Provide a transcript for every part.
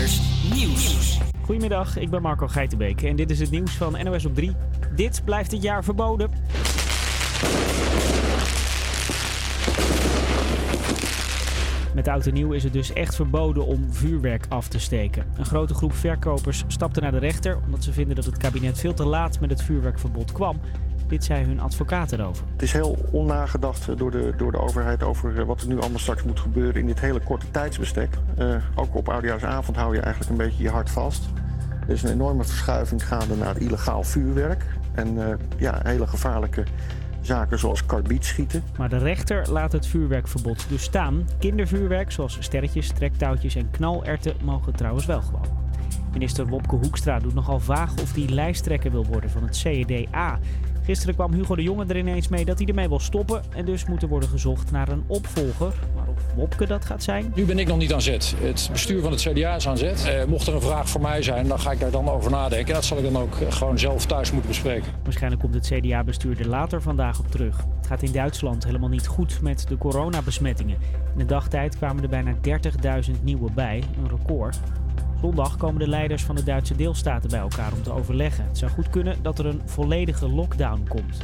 Nieuws. Goedemiddag, ik ben Marco Geitenbeek en dit is het nieuws van NOS op 3. Dit blijft dit jaar verboden. Met oud en nieuw is het dus echt verboden om vuurwerk af te steken. Een grote groep verkopers stapte naar de rechter omdat ze vinden dat het kabinet veel te laat met het vuurwerkverbod kwam. Dit zei hun advocaat erover. Het is heel onnagedacht door de, door de overheid over eh, wat er nu allemaal straks moet gebeuren in dit hele korte tijdsbestek. Uh, ook op oudejaarsavond hou je eigenlijk een beetje je hart vast. Er is een enorme verschuiving gaande naar illegaal vuurwerk. En uh, ja, hele gevaarlijke zaken zoals karbietschieten. Maar de rechter laat het vuurwerkverbod dus staan. Kindervuurwerk zoals sterretjes, trektouwtjes en knalerten mogen trouwens wel gewoon. Minister Wopke Hoekstra doet nogal vaag of hij lijsttrekker wil worden van het CEDA. Gisteren kwam Hugo de Jonge er ineens mee dat hij ermee wil stoppen. En dus moet er worden gezocht naar een opvolger. Maar of Wopke dat gaat zijn? Nu ben ik nog niet aan zet. Het bestuur van het CDA is aan zet. Eh, mocht er een vraag voor mij zijn, dan ga ik daar dan over nadenken. En dat zal ik dan ook eh, gewoon zelf thuis moeten bespreken. Waarschijnlijk komt het CDA-bestuur er later vandaag op terug. Het gaat in Duitsland helemaal niet goed met de coronabesmettingen. In de dagtijd kwamen er bijna 30.000 nieuwe bij, een record. Zondag komen de leiders van de Duitse deelstaten bij elkaar om te overleggen. Het zou goed kunnen dat er een volledige lockdown komt.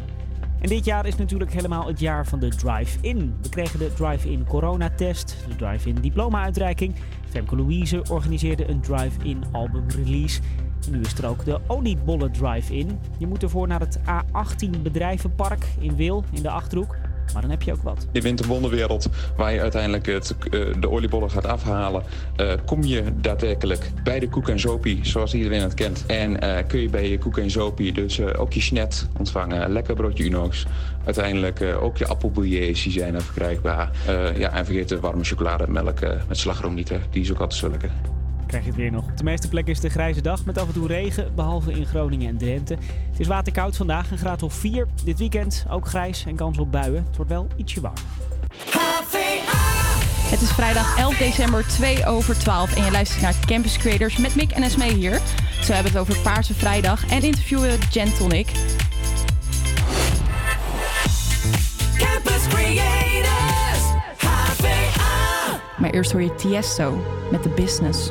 En dit jaar is natuurlijk helemaal het jaar van de drive-in. We kregen de drive-in coronatest, de drive-in diploma-uitreiking. Femke Louise organiseerde een drive-in album-release. Nu is er ook de oliebollen drive-in. Je moet ervoor naar het A18 bedrijvenpark in Wil in de Achterhoek. Maar dan heb je ook wat. Je wint een wonderwereld waar je uiteindelijk het, uh, de oliebollen gaat afhalen. Uh, kom je daadwerkelijk bij de koek en zopie, zoals iedereen het kent. En uh, kun je bij je koek en zopie dus ook je snet ontvangen. Lekker broodje Unox. Uiteindelijk ook je appelbouillés, die zijn er verkrijgbaar. ja, en vergeet de warme chocolademelk met slagroom niet. Hè. Die is ook altijd zo lekker krijg je het weer nog. Op de meeste plekken is het een grijze dag met af en toe regen, behalve in Groningen en Drenthe. Het is waterkoud vandaag, een graad of 4. Dit weekend ook grijs en kans op buien. Het wordt wel ietsje warm. Het is vrijdag 11 december 2 over 12 en je luistert naar Campus Creators met Mick en Esmee hier. Zo hebben het over Paarse Vrijdag en interviewen Jen Tonic. Campus Creators, HVA. Maar eerst hoor je Tiesto met de business.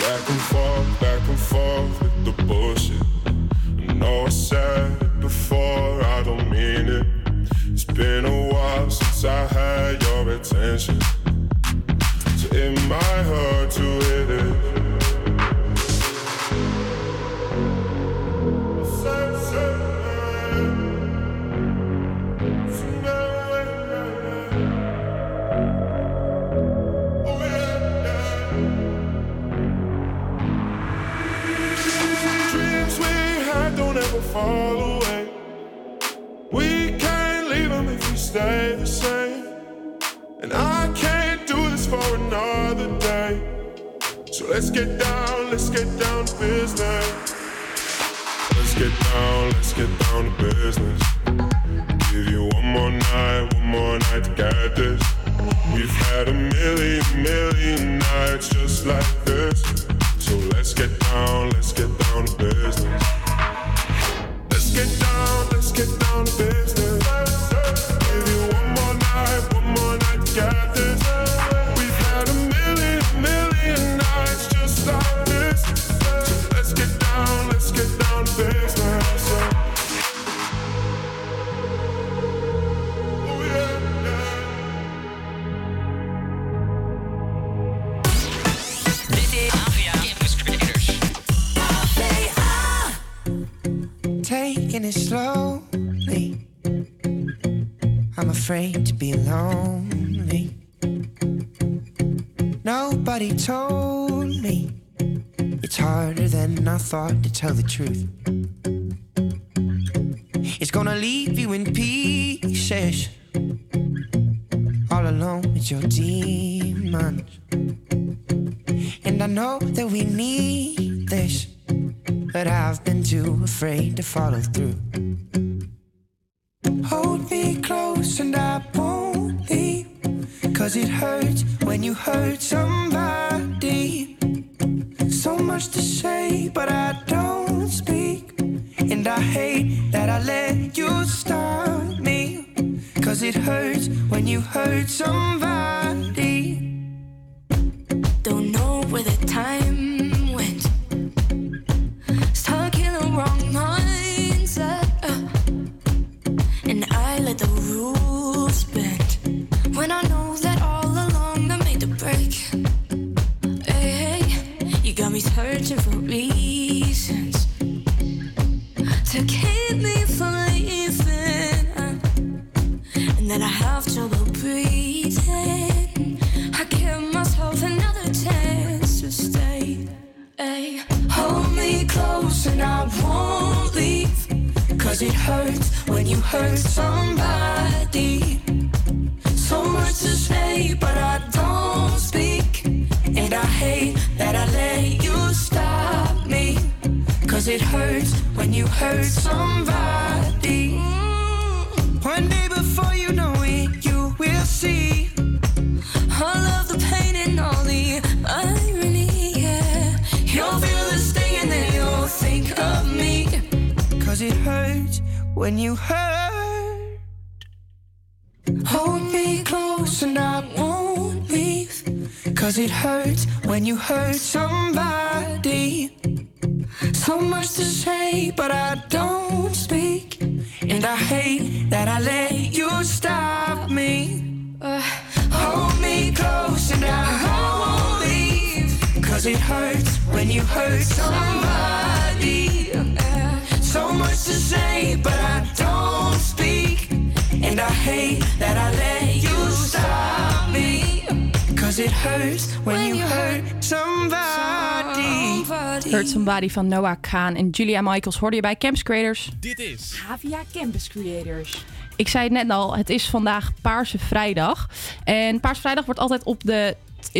Back and forth, back and forth with the bullshit. I know I said it before, I don't mean it. It's been a while since I had your attention. Tell the truth. So much to say, but I don't speak. And I hate that I let you stop me. Uh, Hold me close and I won't leave. Cause it hurts when you hurt somebody. So much to say, but I don't speak. And I hate that I let you stop me. Cause it hurts when you hurt somebody. Hurt Somebody van Noah Kaan en Julia Michaels hoorde je bij Campus Creators. Dit is Havia Campus Creators. Ik zei het net al, het is vandaag Paarse Vrijdag. En Paarse Vrijdag wordt altijd op de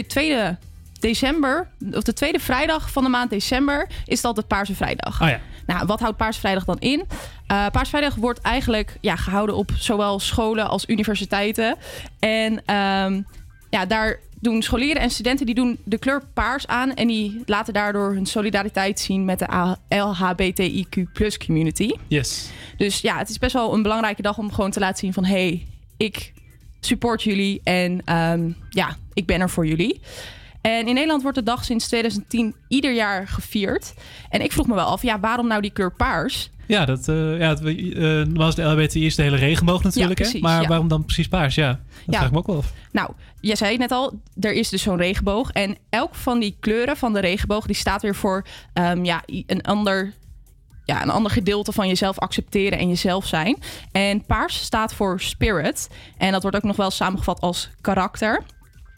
tweede december, of de tweede vrijdag van de maand december, is het altijd Paarse Vrijdag. Oh ja. Nou, wat houdt Paarse Vrijdag dan in? Eh Paarse Vrijdag wordt eigenlijk ja, gehouden op zowel scholen als universiteiten. En ehm, ja, daar doen scholieren en studenten die doen de kleur paars aan. En die laten daardoor hun solidariteit zien met de LHBTIQ community. Yes. Dus ja, het is best wel een belangrijke dag om gewoon te laten zien van... hé, hey, ik support jullie en ehm, ja, ik ben er voor jullie. En in Nederland wordt de dag sinds 2010 ieder jaar gevierd. En ik vroeg me wel af, ja, waarom nou die kleur paars? Ja, dat, eh ja, het, normaal is de LHBTI is de hele regenboog natuurlijk. Ja, hè? precies, Maar ja. waarom dan precies paars? Ja, dat Ja. vraag ik me ook wel af. Nou, jij zei het net al, er is dus zo'n regenboog. En elk van die kleuren van de regenboog, die staat weer voor ehm, ja, een ander ja, een ander gedeelte van jezelf accepteren en jezelf zijn. En paars staat voor spirit. En dat wordt ook nog wel samengevat als karakter.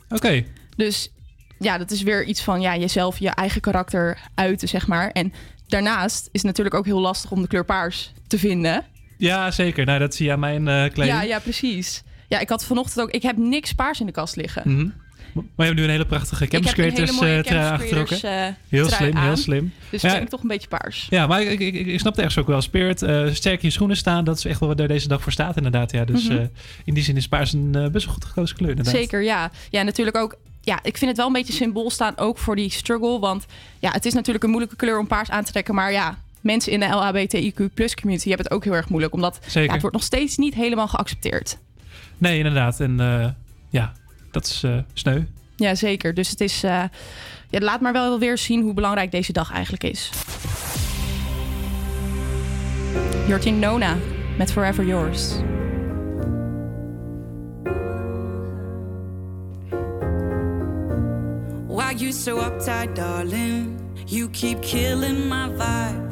Oké. Dus ja, dat is weer iets van ja, jezelf, je eigen karakter uiten, zeg maar. En daarnaast is het natuurlijk ook heel lastig om de kleur paars te vinden. Ja, zeker. Nou, dat zie je aan mijn kleding. Ja, ja, precies. Ja, ik had vanochtend ook... Ik heb niks paars in de kast liggen. Mhm. Maar je hebt nu een hele prachtige Creators hele mooie eh, trui eh, heel slim, heel slim. Dus Ja. ik denk toch een beetje paars. Ja, maar ik, ik, ik, snap het ergens ook wel. Spirit, eh, sterk in je schoenen staan, dat is echt wel wat er deze dag voor staat inderdaad. Ja, dus Mhm. eh, in die zin is paars een eh, best wel goed gekozen kleur inderdaad. Zeker, ja. Ja, natuurlijk ook... Ja, ik vind het wel een beetje symbool staan ook voor die struggle. Want ja, het is natuurlijk een moeilijke kleur om paars aan te trekken. Maar ja, mensen in de LHBTIQ plus community hebben het ook heel erg moeilijk. Omdat Zeker. ja, het wordt nog steeds niet helemaal geaccepteerd. Nee, inderdaad. En eh, ja, dat is eh, sneu. Ja, zeker. Dus het is. Eh, ja, laat maar wel weer zien hoe belangrijk deze dag eigenlijk is. Jortin Nona met Forever Yours. Why you so uptight, darling? You keep killing my vibe.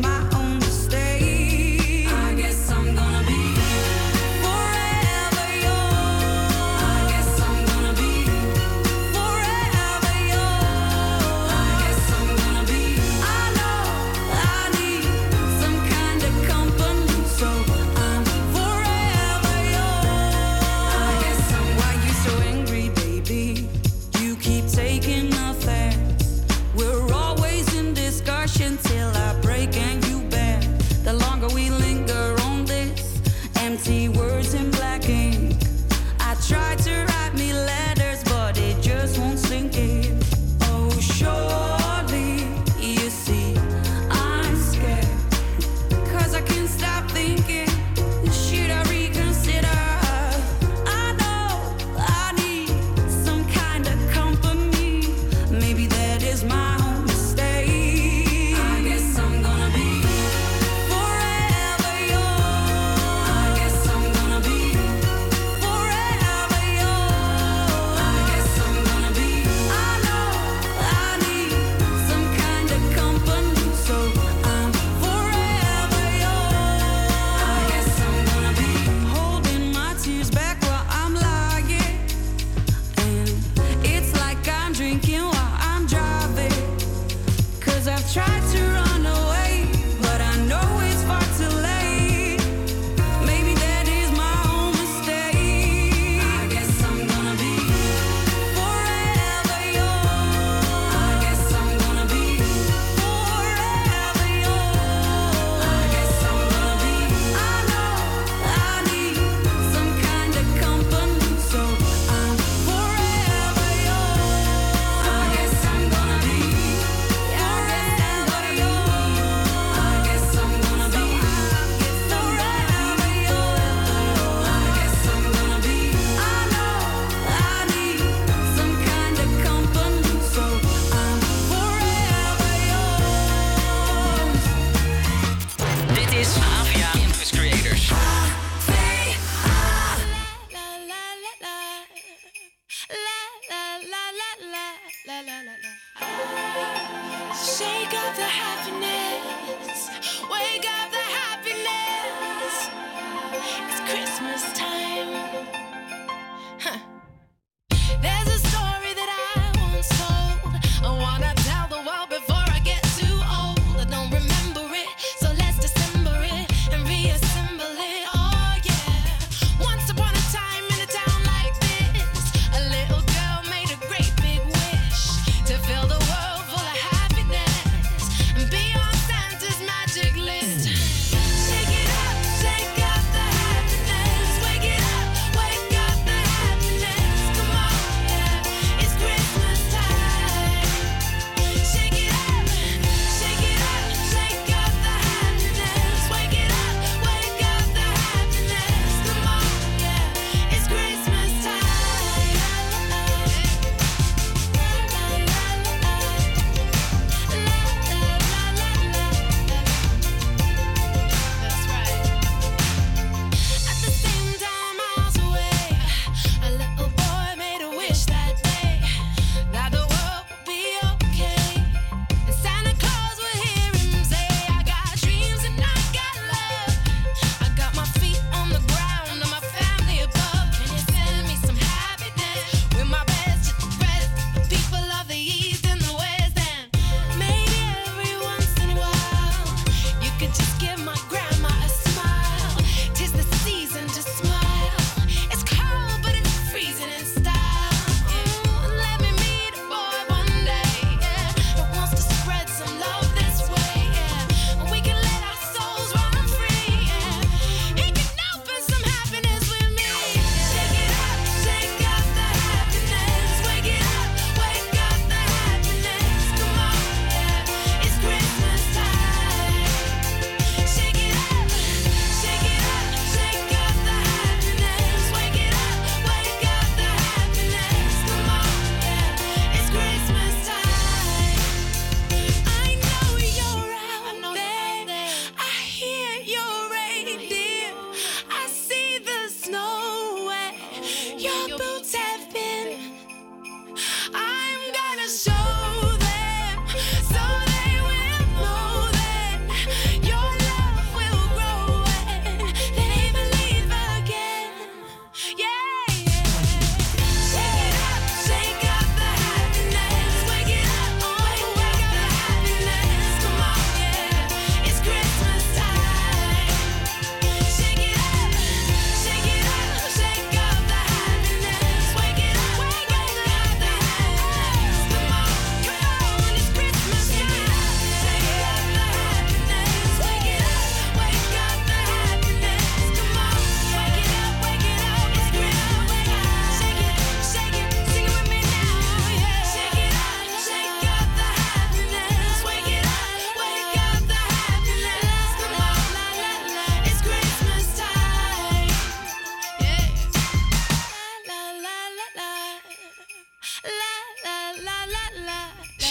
my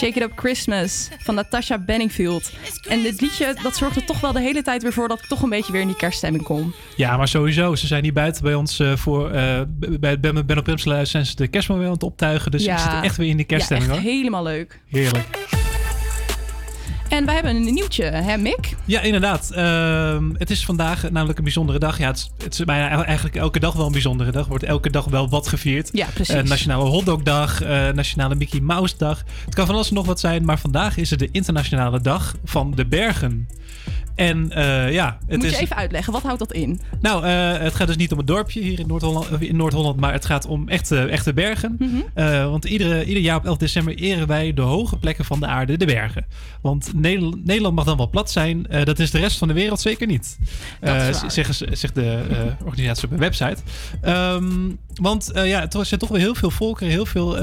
Shake It Up Christmas van Natasha Benningfield. En dit liedje, dat zorgde toch wel de hele tijd weer voor dat ik toch een beetje weer in die kerststemming kom. Ja, maar sowieso. Ze zijn hier buiten bij ons eh, voor... eh, bij Ben Ben op Pimsluis zijn ze de kerstboom weer aan het optuigen. Dus Ja. ik zit echt weer in de kerststemming ja, echt hoor. helemaal leuk. Heerlijk. En wij hebben een nieuwtje, hè Mick? Ja, inderdaad. Ehm, het is vandaag namelijk een bijzondere dag. Ja, het is, het is bijna eigenlijk elke dag wel een bijzondere dag. Er wordt elke dag wel wat gevierd. Ja, precies. Eh, Nationale Hotdogdag, eh Nationale Mickey Mouse Dag. Het kan van alles en nog wat zijn, maar vandaag is het de Internationale Dag van de Bergen. En eh, ja, het Moet is. je even uitleggen, wat houdt dat in? Nou, eh, het gaat dus niet om het dorpje hier in Noord-Holland, in Noord-Holland maar het gaat om echte, echte bergen. Mhm. Eh, want iedere, ieder jaar op 11 december eren wij de hoge plekken van de aarde, de bergen. Want Nederland, Nederland mag dan wel plat zijn, dat is de rest van de wereld zeker niet. Dat is Eh, waar. zeggen ze- zegt de organisatie op hun website. Ehm, want ja, er zijn toch wel heel veel volkeren, heel veel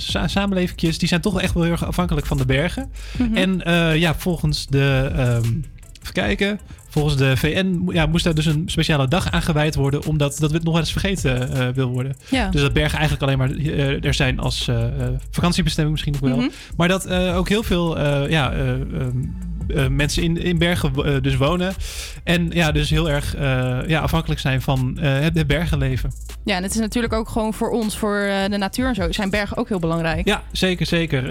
sa- samenlevingjes, die zijn toch wel echt wel heel erg afhankelijk van de bergen. Mhm. En ja, volgens de. ehm, even kijken. Volgens de VN ja, moest daar dus een speciale dag aan gewijd worden, omdat dat nog wel eens vergeten eh, wil worden. Ja. Dus dat bergen eigenlijk alleen maar eh, er zijn als eh, vakantiebestemming misschien nog wel. Mhm. Maar dat ook heel veel ja, eh, eh, mensen in, in bergen eh, dus wonen. En ja, dus heel erg eh, ja, afhankelijk zijn van het, het bergenleven. Ja, en het is natuurlijk ook gewoon voor ons, voor de natuur en zo, zijn bergen ook heel belangrijk. Ja, zeker, zeker.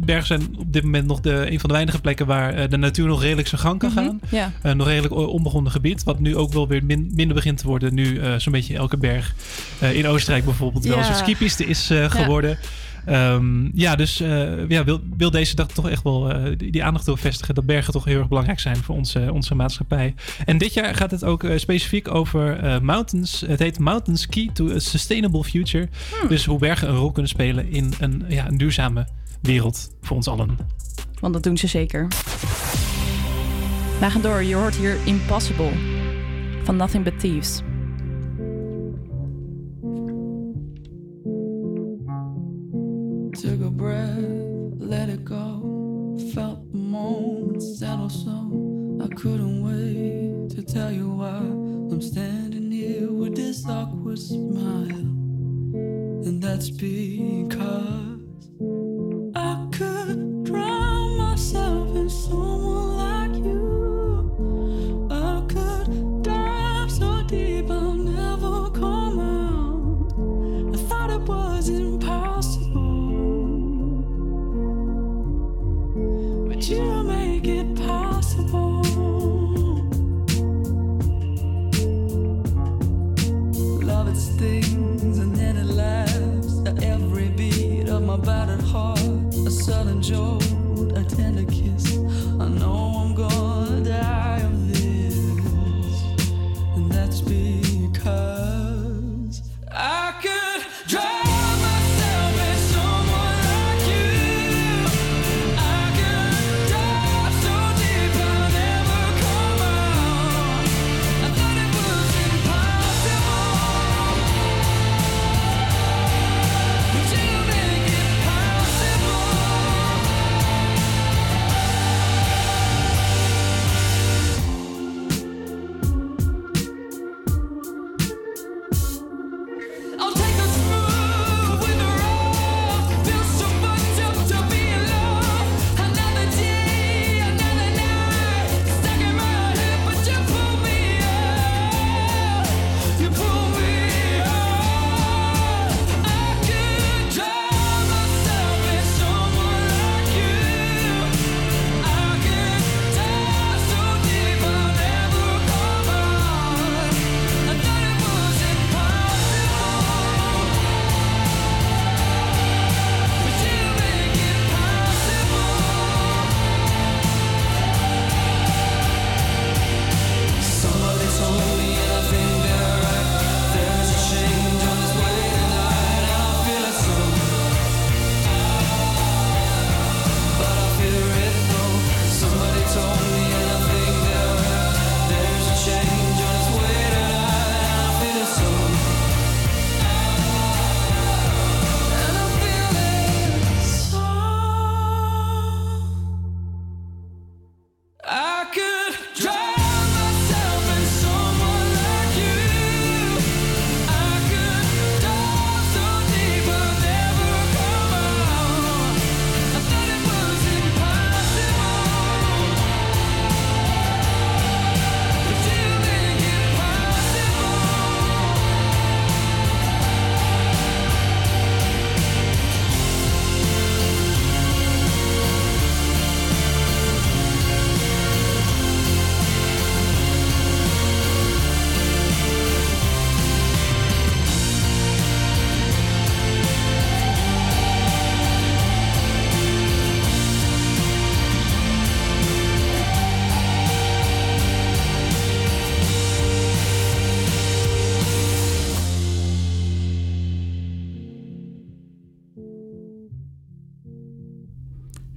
Bergen zijn op dit moment nog de, een van de weinige plekken waar de natuur nog redelijk zijn gang kan Mhm, gaan. ja. Nog redelijk onbegonnen gebied. Wat nu ook wel weer min- minder begint te worden. Nu zo'n beetje elke berg in Oostenrijk bijvoorbeeld wel Ja. een soort skipiste is Ja. Ehm, ja, dus eh, ja, wil, wil deze dag toch echt wel eh, die, die aandacht door vestigen. Dat bergen toch heel erg belangrijk zijn voor onze, onze maatschappij. En dit jaar gaat het ook eh, specifiek over mountains. Het heet Mountains Key to a Sustainable Future. Hmm. Dus hoe bergen een rol kunnen spelen in een, ja, een duurzame wereld voor ons allen. Want dat doen ze zeker. Wij gaan door. Je hoort hier Impossible van Nothing But Thieves.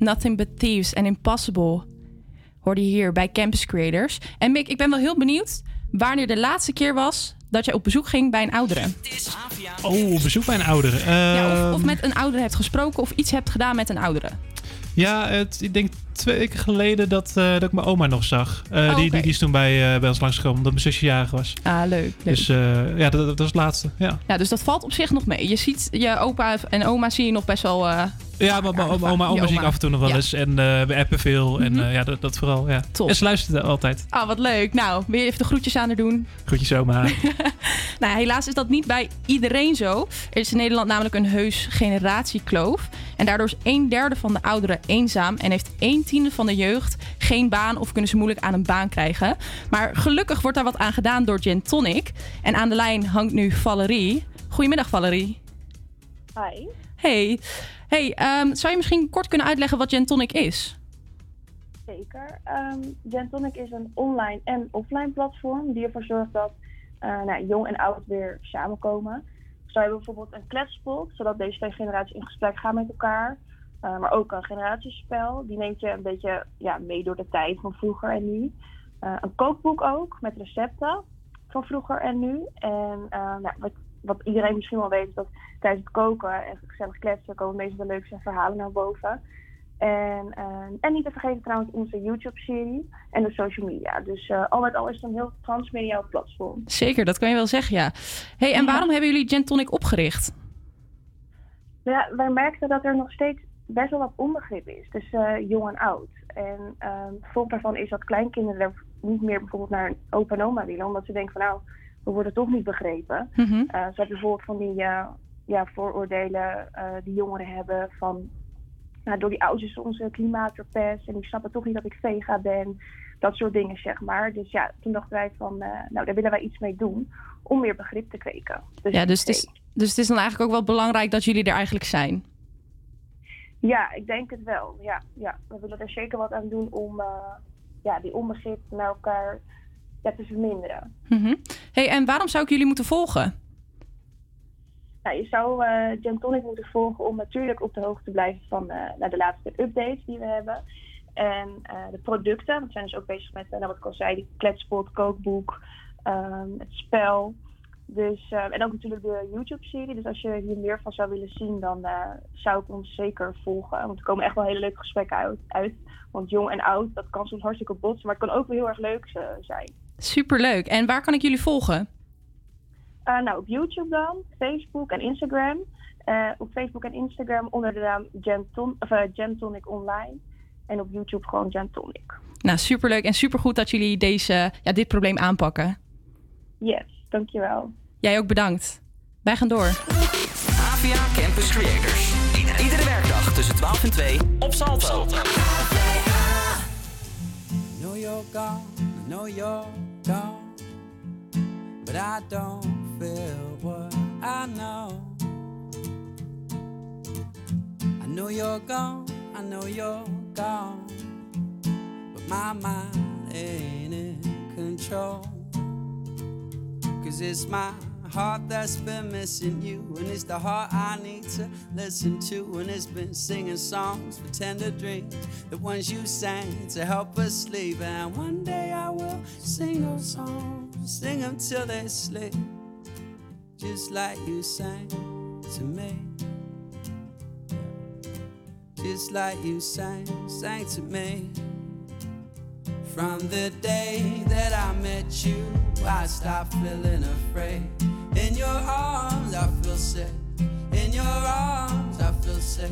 Nothing But Thieves en Impossible hoorde je hier bij Campus Creators. En Mick, ik ben wel heel benieuwd wanneer de laatste keer was dat jij op bezoek ging bij een oudere. Oh, op bezoek bij een oudere. Ja, of, of Ehm, met een oudere hebt gesproken of iets hebt gedaan met een oudere. Ja, het, ik denk twee weken geleden dat, eh, dat ik mijn oma nog zag. Eh, Oh, die, die, die is toen bij, eh, bij ons langsgekomen omdat mijn zusje jarig was. Ah, leuk. leuk. Dus ja, dat, dat was het laatste. Ja, Ja, dus dat valt op zich nog mee. Je ziet je opa en oma zie je nog best wel. ja maar mijn oma, oma, zie ik af en toe nog wel Ja. eens. En we appen veel. En Mhm. ja, dat, dat vooral. Ja. Top. En ze luisterde altijd. Ah, wat leuk. Nou, wil je even de groetjes aan haar doen? Groetjes oma. Nou, helaas is dat niet bij iedereen zo. Er is in Nederland namelijk een heus generatiekloof. En daardoor is een derde van de ouderen eenzaam en heeft een tiende van de jeugd geen baan of kunnen ze moeilijk aan een baan krijgen. Maar gelukkig wordt daar wat aan gedaan door Gin Tonic. En aan de lijn hangt nu Valerie. Goedemiddag, Valerie. Hi. Hey. Hey, ehm, zou je misschien kort kunnen uitleggen wat Gin Tonic is? Zeker. Ehm Gentonic is een online en offline platform die ervoor zorgt dat eh, nou, jong en oud weer samenkomen. Zo hebben we bijvoorbeeld een kletspot, zodat deze twee generaties in gesprek gaan met elkaar. Eh, maar ook een generatiespel, die neemt je een beetje ja, mee door de tijd van vroeger en nu. Eh, een kookboek ook, met recepten van vroeger en nu. En eh, nou, wat, wat iedereen misschien wel weet, is dat tijdens het koken en gezellig kletsen komen meestal de leukste verhalen naar boven. En, en niet te vergeten trouwens onze YouTube-serie en de social media. Dus al met al is het een heel transmediaal platform. Zeker, dat kan je wel zeggen, ja. Hey, en Ja. waarom hebben jullie Gin Tonic opgericht? Ja, wij merkten dat er nog steeds best wel wat onbegrip is tussen jong en oud. En ehm het gevolg daarvan is dat kleinkinderen er niet meer bijvoorbeeld naar een opa en oma willen, omdat ze denken van nou, we worden toch niet begrepen. Eh, ze hebben bijvoorbeeld van die eh, ja, vooroordelen eh, die jongeren hebben van nou, door die ouders is onze klimaat verpest en die snappen toch niet dat ik vega ben. Dat soort dingen, zeg maar. Dus ja, toen dachten wij van, eh, nou, daar willen wij iets mee doen om meer begrip te kweken. Dus ja, dus het, is, dus het is dan eigenlijk ook wel belangrijk dat jullie er eigenlijk zijn. Ja, ik denk het wel. Ja, ja. We willen er zeker wat aan doen om eh, ja, die onbegrip naar elkaar ja, te verminderen. Mhm. Hey, en waarom zou ik jullie moeten volgen? Nou, je zou eh Gentonic moeten volgen om natuurlijk op de hoogte te blijven van eh, naar de laatste updates die we hebben. En de producten, want we zijn dus ook bezig met, nou, wat ik al zei, die kletspot, kookboek, ehm, het spel. Dus, eh, en ook natuurlijk de YouTube-serie. Dus als je hier meer van zou willen zien, dan eh, zou ik ons zeker volgen. Want er komen echt wel hele leuke gesprekken uit. uit. Want jong en oud, dat kan soms hartstikke botsen, maar het kan ook wel heel erg leuk eh, zijn. Superleuk. En waar kan ik jullie volgen? Nou, op YouTube dan, Facebook en Instagram. Op Facebook en Instagram onder de naam Genton, of, Gentonic Online. En op YouTube gewoon Gentonic. Nou, superleuk en supergoed dat jullie deze, ja, dit probleem aanpakken. Yes, dankjewel. Jij ook bedankt. Wij gaan door. AVA Campus Creators. Iedere, iedere werkdag tussen 12 en 2 op Salto. know you're gone, I know you're gone. But I don't feel what I know. I know you're gone, I know you're gone. But my mind ain't in control. Cause it's my heart that's been missing you. And it's the heart I need to listen to. And it's been singing songs for tender dreams. The ones you sang to help us sleep. And one day I will sing those songs. Sing them till they sleep. Just like you sang to me. Just like you sang, sang to me. From the day that I met you, I stopped feeling afraid. In your arms, I feel safe. In your arms, I feel safe.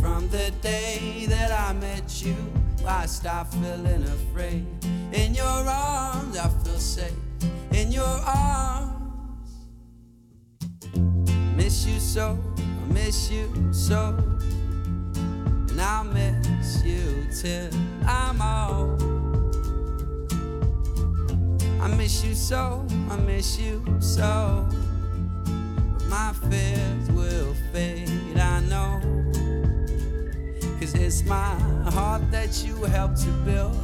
From the day that I met you, I stopped feeling afraid. In your arms, I feel safe. In your arms, miss you so, I miss you so. And I'll miss you till I'm old. I miss you so, I miss you so. But my fears will fade, I know. Cause it's my heart that you helped to build.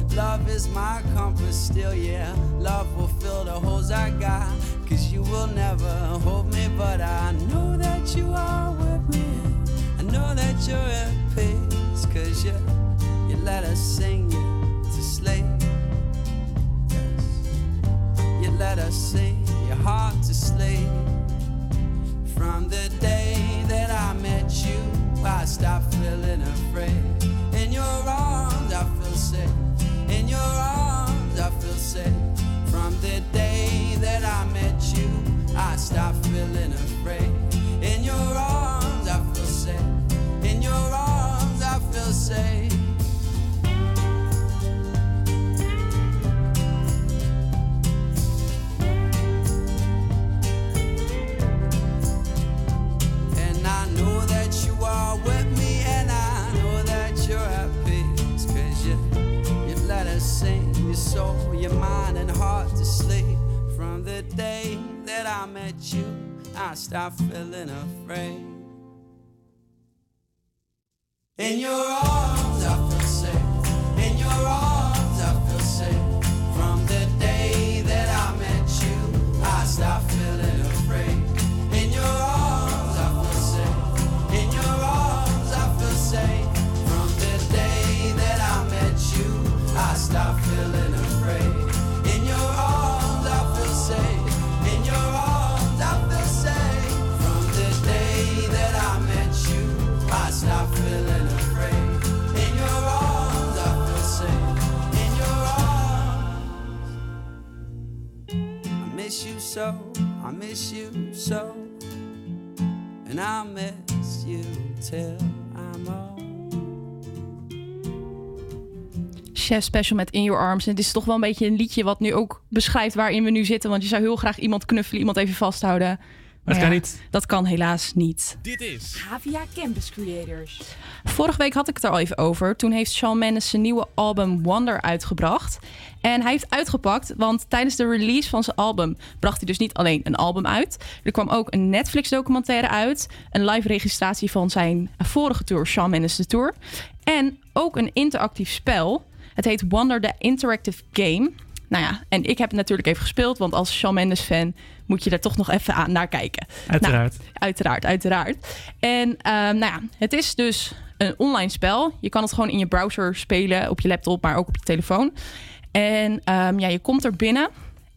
And love is my compass still, yeah. Love will fill the holes I got. Cause you will never hold me, but I know that you are with me. I know that you're at peace. Cause you, you let us sing you to sleep. You let us sing your heart to sleep. From the day that I met you, I stopped feeling afraid. In your arms, I feel safe. In your arms, I feel safe. From the day that I met you, I stopped feeling afraid. In your arms, I feel safe. In your arms, I feel safe. Soul, your mind, and heart to sleep. From the day that I met you, I stopped feeling afraid. In your arms, I feel safe. In your arms, I feel safe. From the day that I met you, I stopped I stopped feeling afraid. In your arms, I feel safe. In your arms, I feel safe. From the day that I met you, I feeling afraid. In your arms, I feel safe. In your arms. I miss you so, I miss you so. And I'll miss you till Chef Special met In Your Arms. En het is toch wel een beetje een liedje wat nu ook beschrijft waarin we nu zitten. Want je zou heel graag iemand knuffelen, iemand even vasthouden. Maar het ja, kan niet. Dat kan helaas niet. Dit is Havia Campus Creators. Vorige week had ik het er al even over. Toen heeft Shawn Mendes zijn nieuwe album Wonder uitgebracht. En hij heeft uitgepakt, want tijdens de release van zijn album bracht hij dus niet alleen een album uit. Er kwam ook een Netflix-documentaire uit. Een live registratie van zijn vorige tour, Shawn Mendes de Tour. En ook een interactief spel. Het heet Wonder the Interactive Game. Nou ja, en ik heb het natuurlijk even gespeeld, want als Shawn Mendes fan moet je daar toch nog even aan naar kijken. Uiteraard. Nou, uiteraard, uiteraard. En ehm, nou ja, het is dus een online spel. Je kan het gewoon in je browser spelen, op je laptop, maar ook op je telefoon. En ehm, ja, je komt er binnen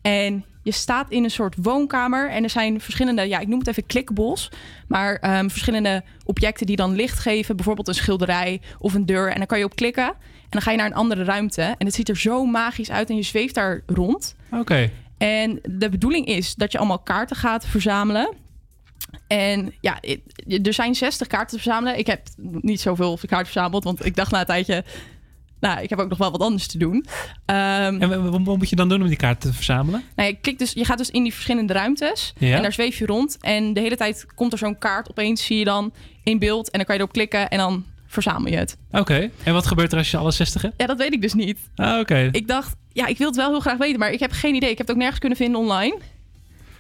en je staat in een soort woonkamer. En er zijn verschillende, ja, ik noem het even klikbos. Maar ehm, verschillende objecten die dan licht geven. Bijvoorbeeld een schilderij of een deur. En dan kan je op klikken. En dan ga je naar een andere ruimte. En het ziet er zo magisch uit en je zweeft daar rond. Oké. En de bedoeling is dat je allemaal kaarten gaat verzamelen. En ja, er zijn 60 kaarten te verzamelen. Ik heb niet zoveel kaarten verzameld, want ik dacht na een tijdje... Nou, ik heb ook nog wel wat anders te doen. Ehm, En wa- wa- wat moet je dan doen om die kaarten te verzamelen? nou, je, klikt dus, je gaat dus in die verschillende ruimtes. Ja. En daar zweef je rond. En de hele tijd komt er zo'n kaart opeens, zie je dan in beeld. En dan kan je erop klikken en dan verzamel je het. Oké. En wat gebeurt er als je alle 60 hebt? Ja, dat weet ik dus niet. Ah, oké. Ik dacht, ja, ik wil het wel heel graag weten, maar ik heb geen idee. Ik heb het ook nergens kunnen vinden online.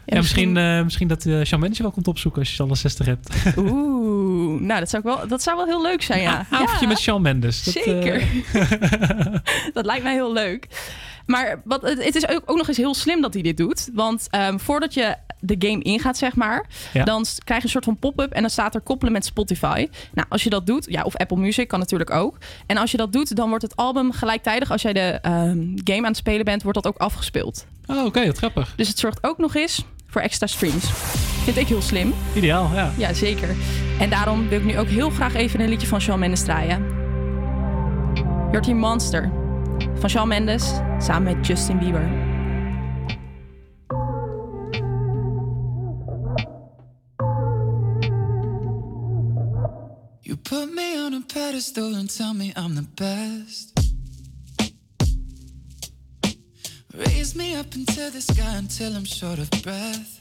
Ja, misschien, eh, misschien dat uh, Shawn Mendes je wel komt opzoeken als je alle 60 hebt. Oeh, nou, dat zou, ik wel, dat zou wel heel leuk zijn, ja. Avondje Ja. met Shawn Mendes. Dat, eh, Zeker. dat lijkt mij heel leuk. Maar wat, het is ook, ook nog eens heel slim dat hij dit doet. Want ehm, voordat je de game ingaat, zeg maar, Ja. dan krijg je een soort van pop-up en dan staat er koppelen met Spotify. Nou, als je dat doet, ja, of Apple Music kan natuurlijk ook. En als je dat doet, dan wordt het album gelijktijdig, als jij de ehm, game aan het spelen bent, wordt dat ook afgespeeld. Oh, oké, dat grappig. Dus het zorgt ook nog eens voor extra streams. Vind ik heel slim. Ideaal, ja. Ja, zeker. En daarom wil ik nu ook heel graag even een liedje van Shawn Mendes draaien. Hier Monster van Shawn Mendes samen met Justin Bieber. You put me on a pedestal and tell me I'm the best. Raise me up into the sky until I'm short of breath.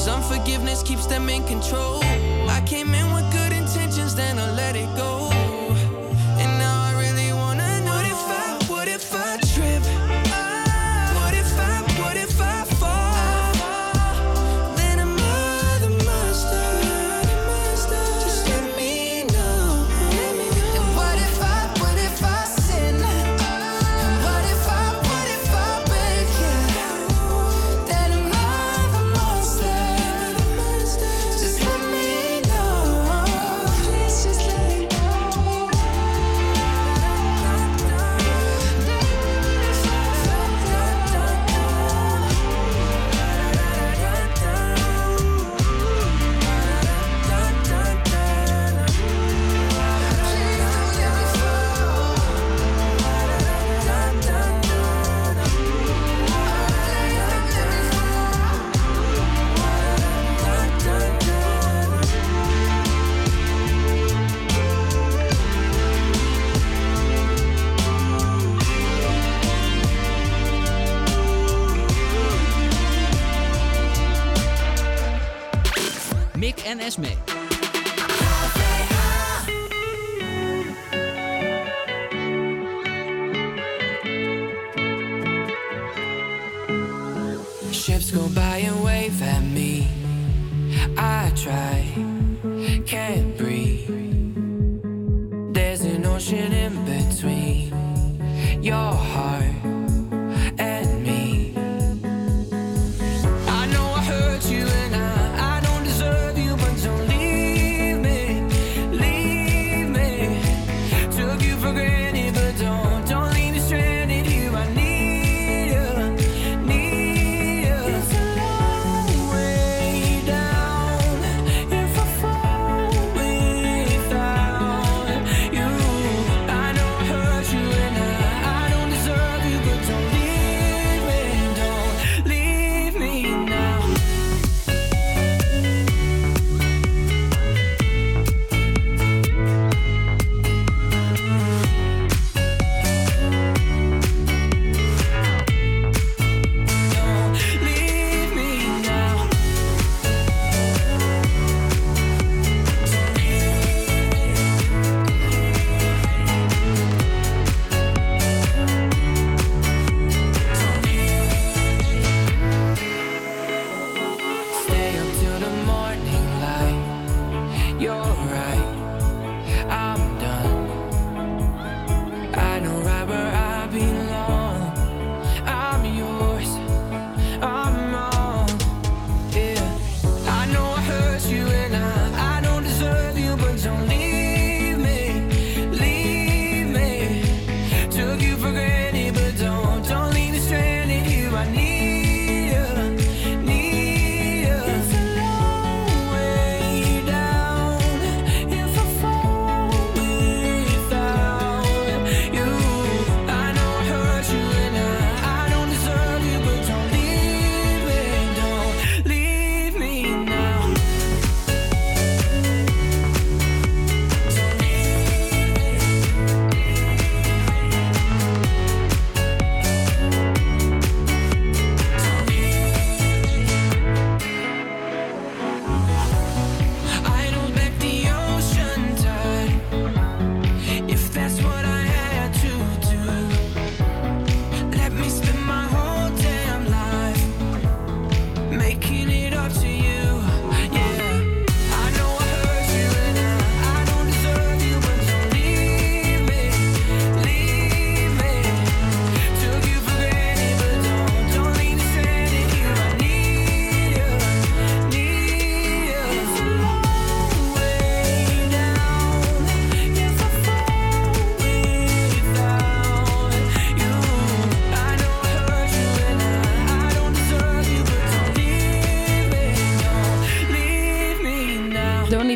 Cause unforgiveness keeps them in control. I came in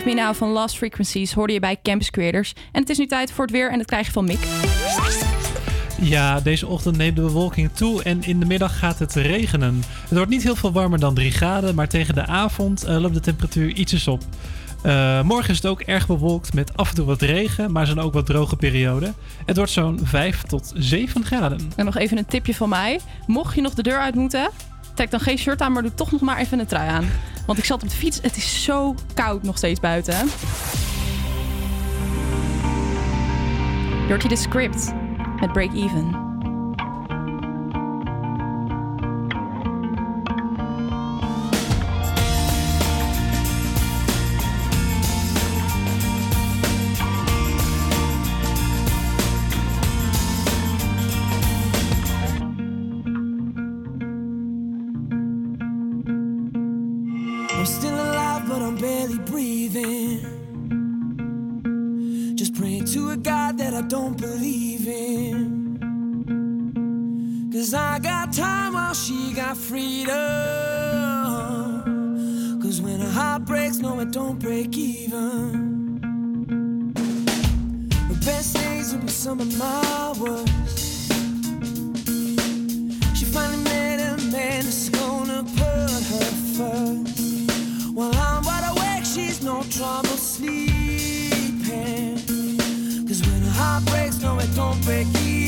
Me Now van Lost Frequencies hoorde je bij Campus Creators. En het is nu tijd voor het weer en dat krijg je van Mick. Ja, deze ochtend neemt de bewolking toe en in de middag gaat het regenen. Het wordt niet heel veel warmer dan 3 graden, maar tegen de avond eh, loopt de temperatuur ietsjes op. Eh, morgen is het ook erg bewolkt met af en toe wat regen, maar er zijn ook wat droge perioden. Het wordt zo'n 5 tot 7 graden. En nog even een tipje van mij. Mocht je nog de deur uit moeten, trek dan geen shirt aan, maar doe toch nog maar even een trui aan. Want ik zat op de fiets, het is zo koud nog steeds buiten. Dirty the Script met Break Even. I got time while she got freedom. Cause when a heart breaks, no, it don't break even. The best days will be some of my worst. She finally met a man that's gonna put her first. While I'm wide awake, she's no trouble sleeping. Cause when a heart breaks, no, it don't break even. Even.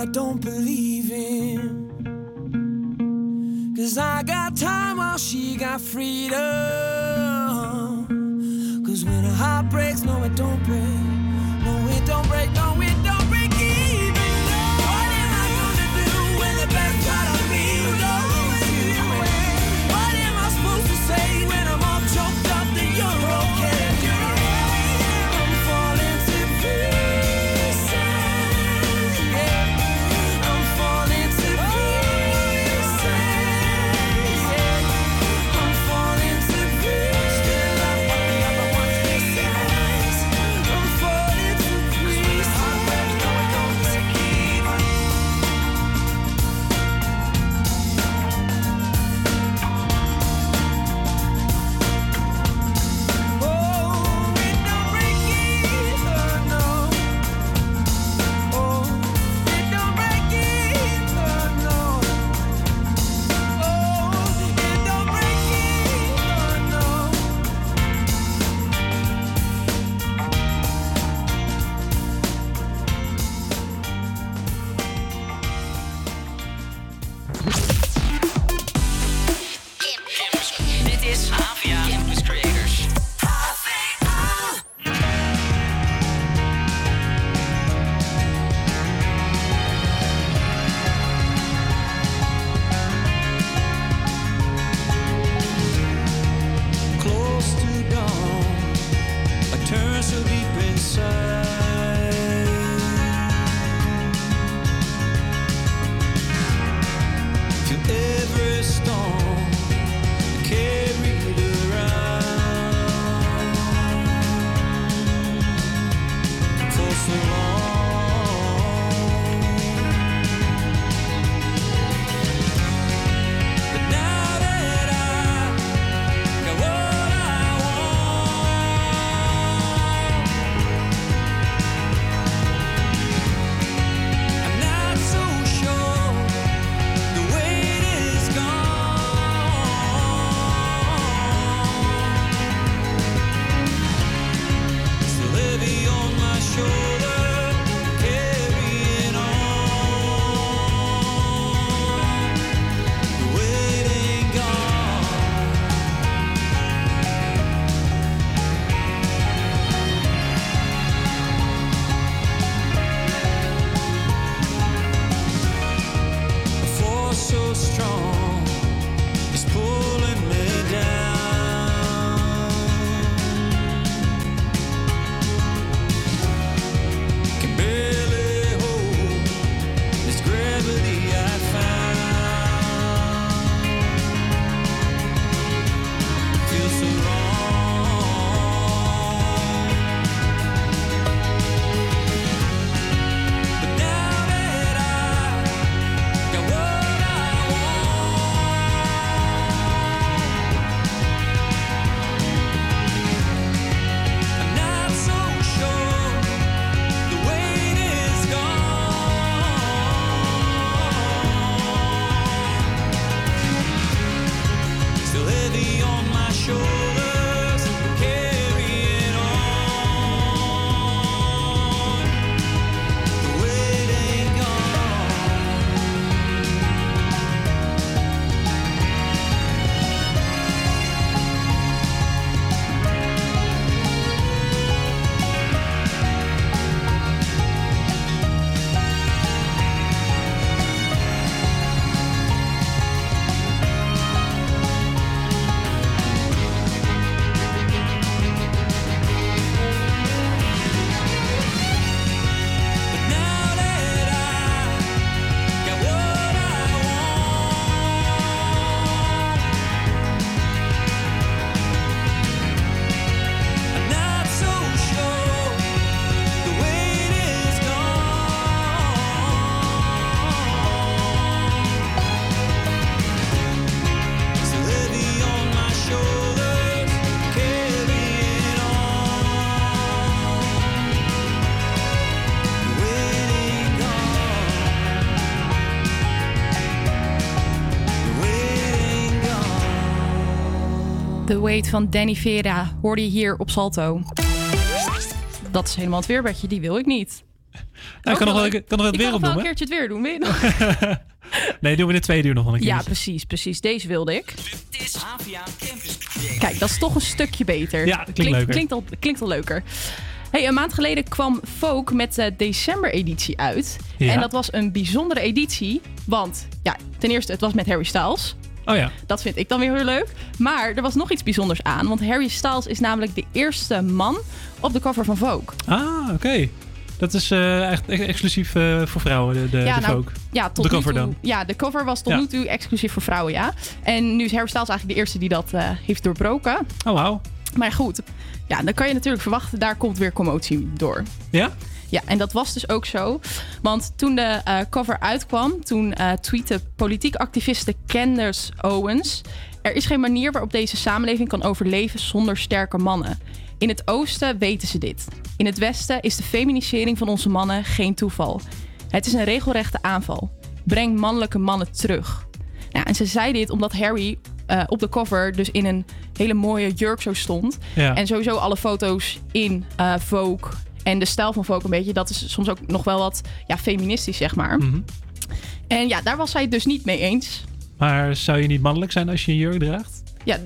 I don't believe in. Cause I got time while she got freedom. Cause when a heart breaks, no, it don't break. No, it don't break, no, it The Wait van Danny Vera hoorde je hier op Salto. Dat is helemaal het weerbedje, die wil ik niet. Ja, ik kan nog wel, ik kan nog het ik weer kan nog wel een keertje het weer doen, je nog? Nee, doen we in de tweede uur nog wel een keer. Ja, precies, precies. Deze wilde ik. Kijk, dat is toch een stukje beter. Ja, dat klinkt leuker. Klinkt al, klinkt al leuker. Hey, een maand geleden kwam Folk met de december-editie uit. Ja. En dat was een bijzondere editie. Want, ja, ten eerste, het was met Harry Styles. Oh ja. Dat vind ik dan weer heel leuk. Maar er was nog iets bijzonders aan. Want Harry Styles is namelijk de eerste man op de cover van Vogue. Ah, oké. Dat is eh, echt ex- exclusief eh, voor vrouwen, de, de, ja, de nou, Vogue. ja, tot de nu cover toe, dan. Ja, de cover was tot Ja. nu toe exclusief voor vrouwen, ja. En nu is Harry Styles eigenlijk de eerste die dat eh, heeft doorbroken. Oh, wauw. Maar goed, ja, dan kan je natuurlijk verwachten, daar komt weer commotie door. Ja? Ja, en dat was dus ook zo. Want toen de eh, cover uitkwam, toen eh tweette politiek activiste Candace Owens... er is geen manier waarop deze samenleving kan overleven zonder sterke mannen. In het oosten weten ze dit. In het westen is de feminisering van onze mannen geen toeval. Het is een regelrechte aanval. Breng mannelijke mannen terug. Nou, en ze zei dit omdat Harry eh, op de cover dus in een hele mooie jurk zo stond. Ja. En sowieso alle foto's in eh Vogue en de stijl van Vogue een beetje... dat is soms ook nog wel wat ja, feministisch, zeg maar. Mhm. En ja, daar was zij het dus niet mee eens. Maar zou je niet mannelijk zijn als je een jurk draagt? Ja,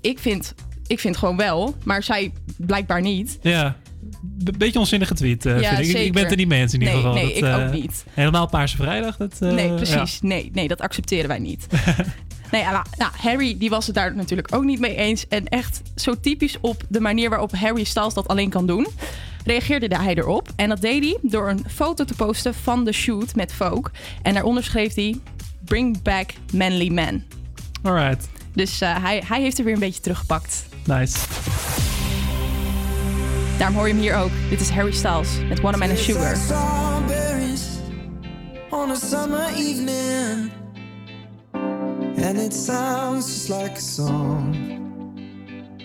ik vind, ik vind gewoon wel, maar zij blijkbaar niet. Ja. Be- beetje onzinnige tweet, eh, Ja, vind ik. Ik- Ik ben het er niet mee eens in ieder Nee, geval. nee, ik eh, ook niet. Helemaal Paarse Vrijdag. Dat, eh, nee, ja. precies. Nee, nee, dat accepteren wij niet. nee, maar, nou, Harry die was het daar natuurlijk ook niet mee eens. En echt zo typisch op de manier waarop Harry Styles dat alleen kan doen, reageerde hij erop. En dat deed hij door een foto te posten van de shoot met Vogue. En daaronder schreef hij: Bring back manly men. Alright. Dus eh, hij, hij heeft er weer een beetje teruggepakt. Nice. Daarom hoor je hem hier ook. Dit is Harry Styles met Watermelon Tastes like Sugar. on a summer evening, and it sounds just like a song.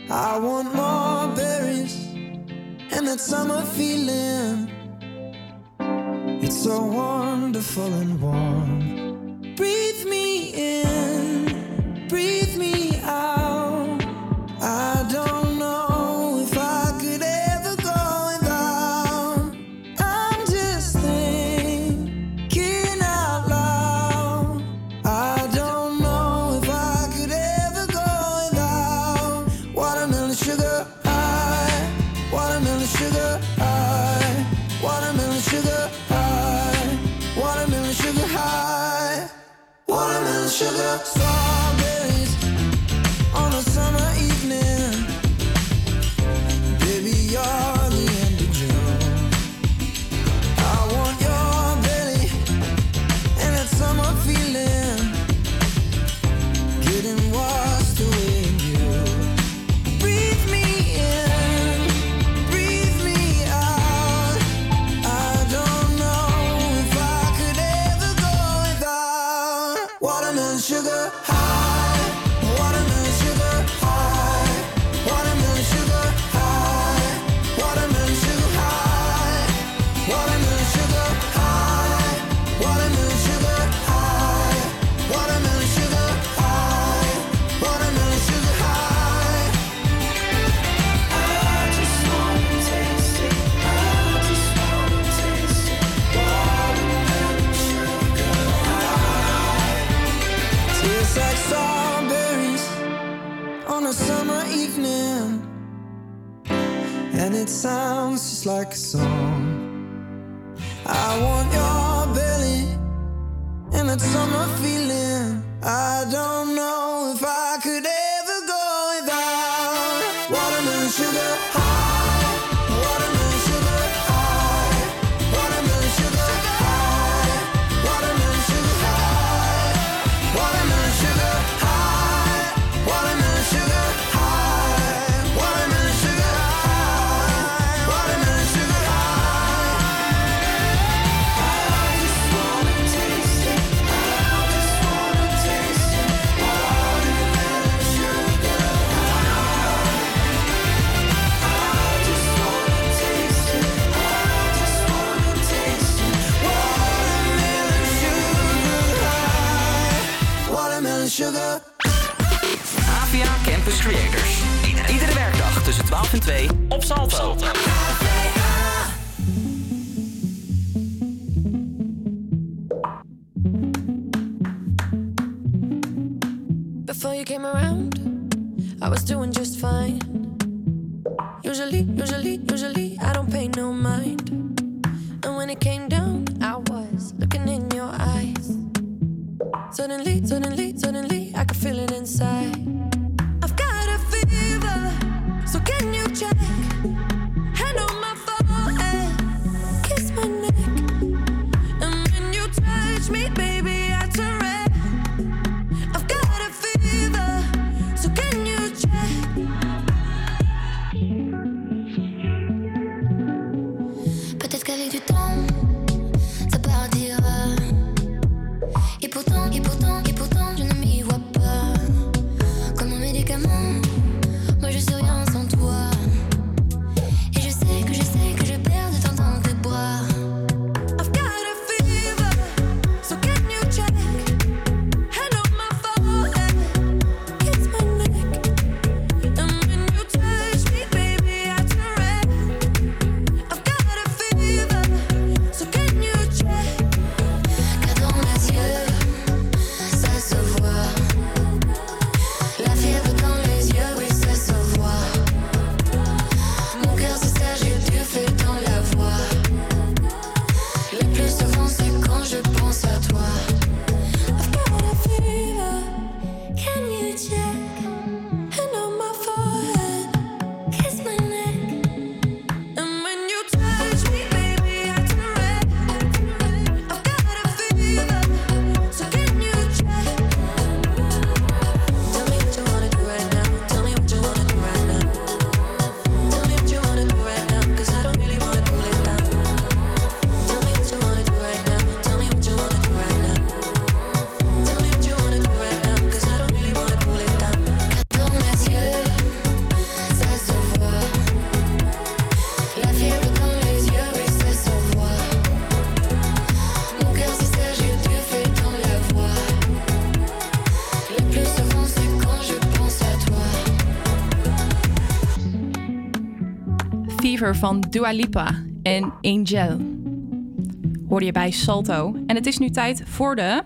I want more berries and that summer feeling. It's so wonderful and warm. Breathe me in, breathe me sugar. strawberries it sounds just like a song. 2 op Salto. van Dua Lipa en Angel. Hoorde je bij Salto. En het is nu tijd voor de...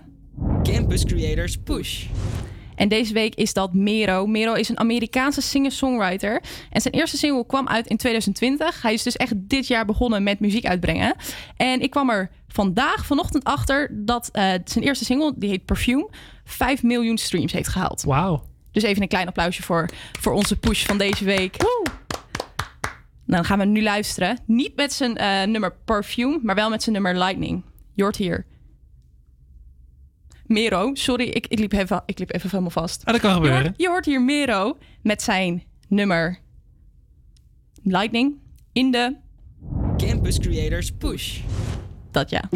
Campus Creators Push. En deze week is dat Mero. Mero is een Amerikaanse singer-songwriter. En zijn eerste single kwam uit in 2020. Hij is dus echt dit jaar begonnen met muziek uitbrengen. En ik kwam er vandaag, vanochtend achter, dat eh, zijn eerste single, die heet Perfume, 5 miljoen streams heeft gehaald. Wauw. Dus even een klein applausje voor, voor onze push van deze week. Woe! Nou, dan gaan we nu luisteren. Niet met zijn eh, nummer Perfume, maar wel met zijn nummer Lightning. Jort hier. Mero, sorry, ik, ik, liep even, ik liep even helemaal vast. Ah, dat kan gebeuren. Je hoort, je hoort hier Mero met zijn nummer Lightning in de Campus Creators Push. Dat ja.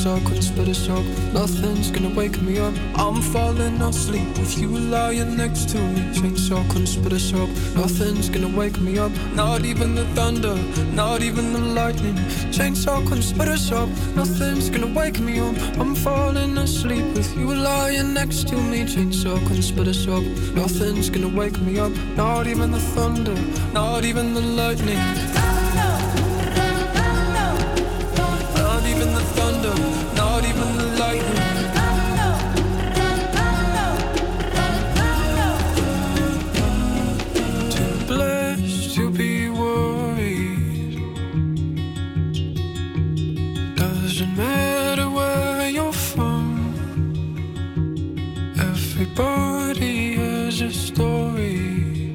sock, couldn't split a sock. Nothing's gonna wake me up. I'm falling asleep with you lying next to me. Chainsaw, couldn't split a sock. Nothing's gonna wake me up. Not even the thunder, not even the lightning. Chainsaw, couldn't split a sock. Nothing's gonna wake me up. I'm falling asleep with you lying next to me. Chainsaw, couldn't split a sock. Nothing's gonna wake me up. Not even the thunder, not even the lightning. Everybody has a story.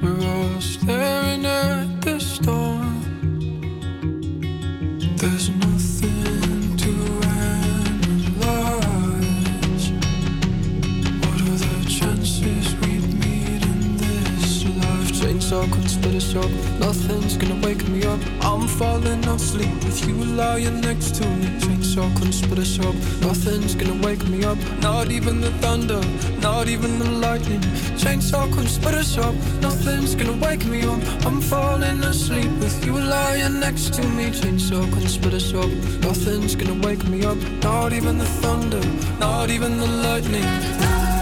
We're all staring at the storm. There's nothing to analyze. What are the chances we'd meet in this life? Chainsaw couldn't split us up. Nothing's gonna wake me up. I'm falling asleep with you lying next to me. Chainsaw couldn't split us up. Nothing's gonna wake me up. Not even the thunder, not even the lightning. Chainsaw couldn't split us up. Nothing's gonna wake me up. I'm falling asleep with you lying next to me. Chainsaw couldn't split us up. Nothing's gonna wake me up. Not even the thunder, not even the lightning.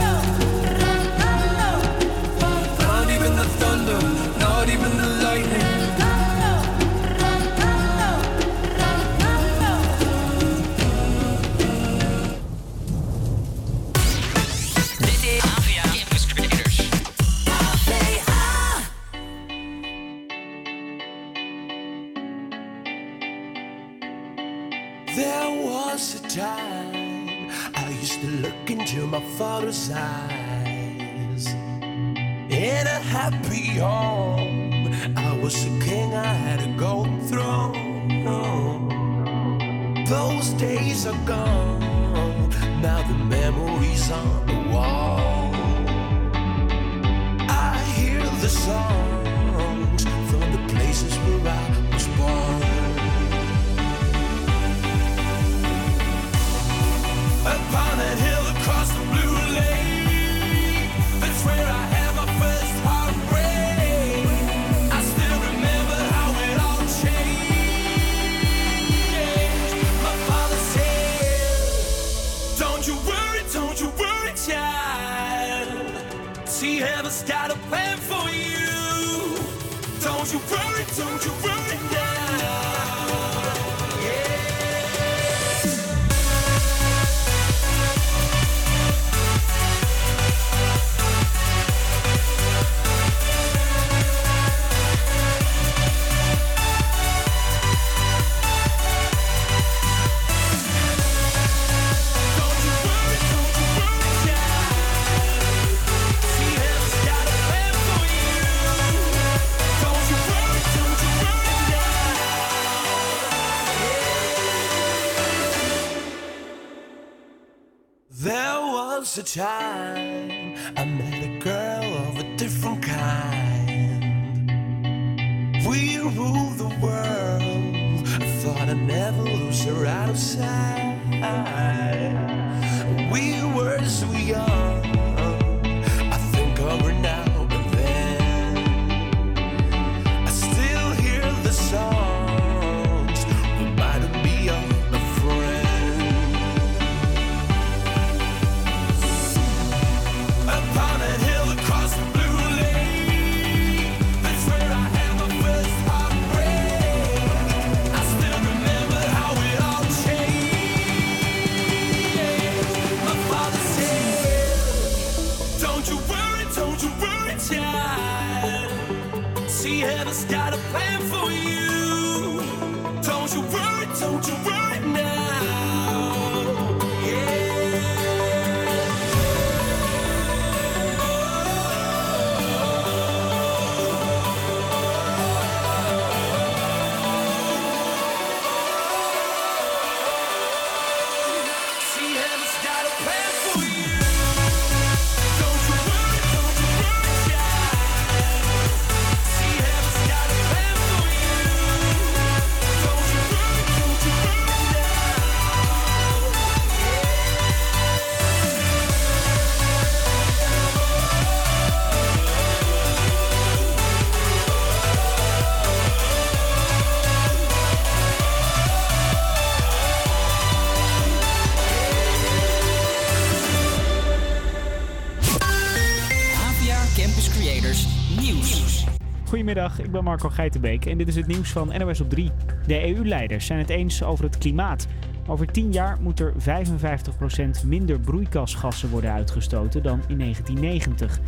Goedemiddag, ik ben Marco Geitenbeek en dit is het nieuws van NOS op 3. De EU-leiders zijn het eens over het klimaat. Over 10 jaar moet er 55% minder broeikasgassen worden uitgestoten dan in 1990.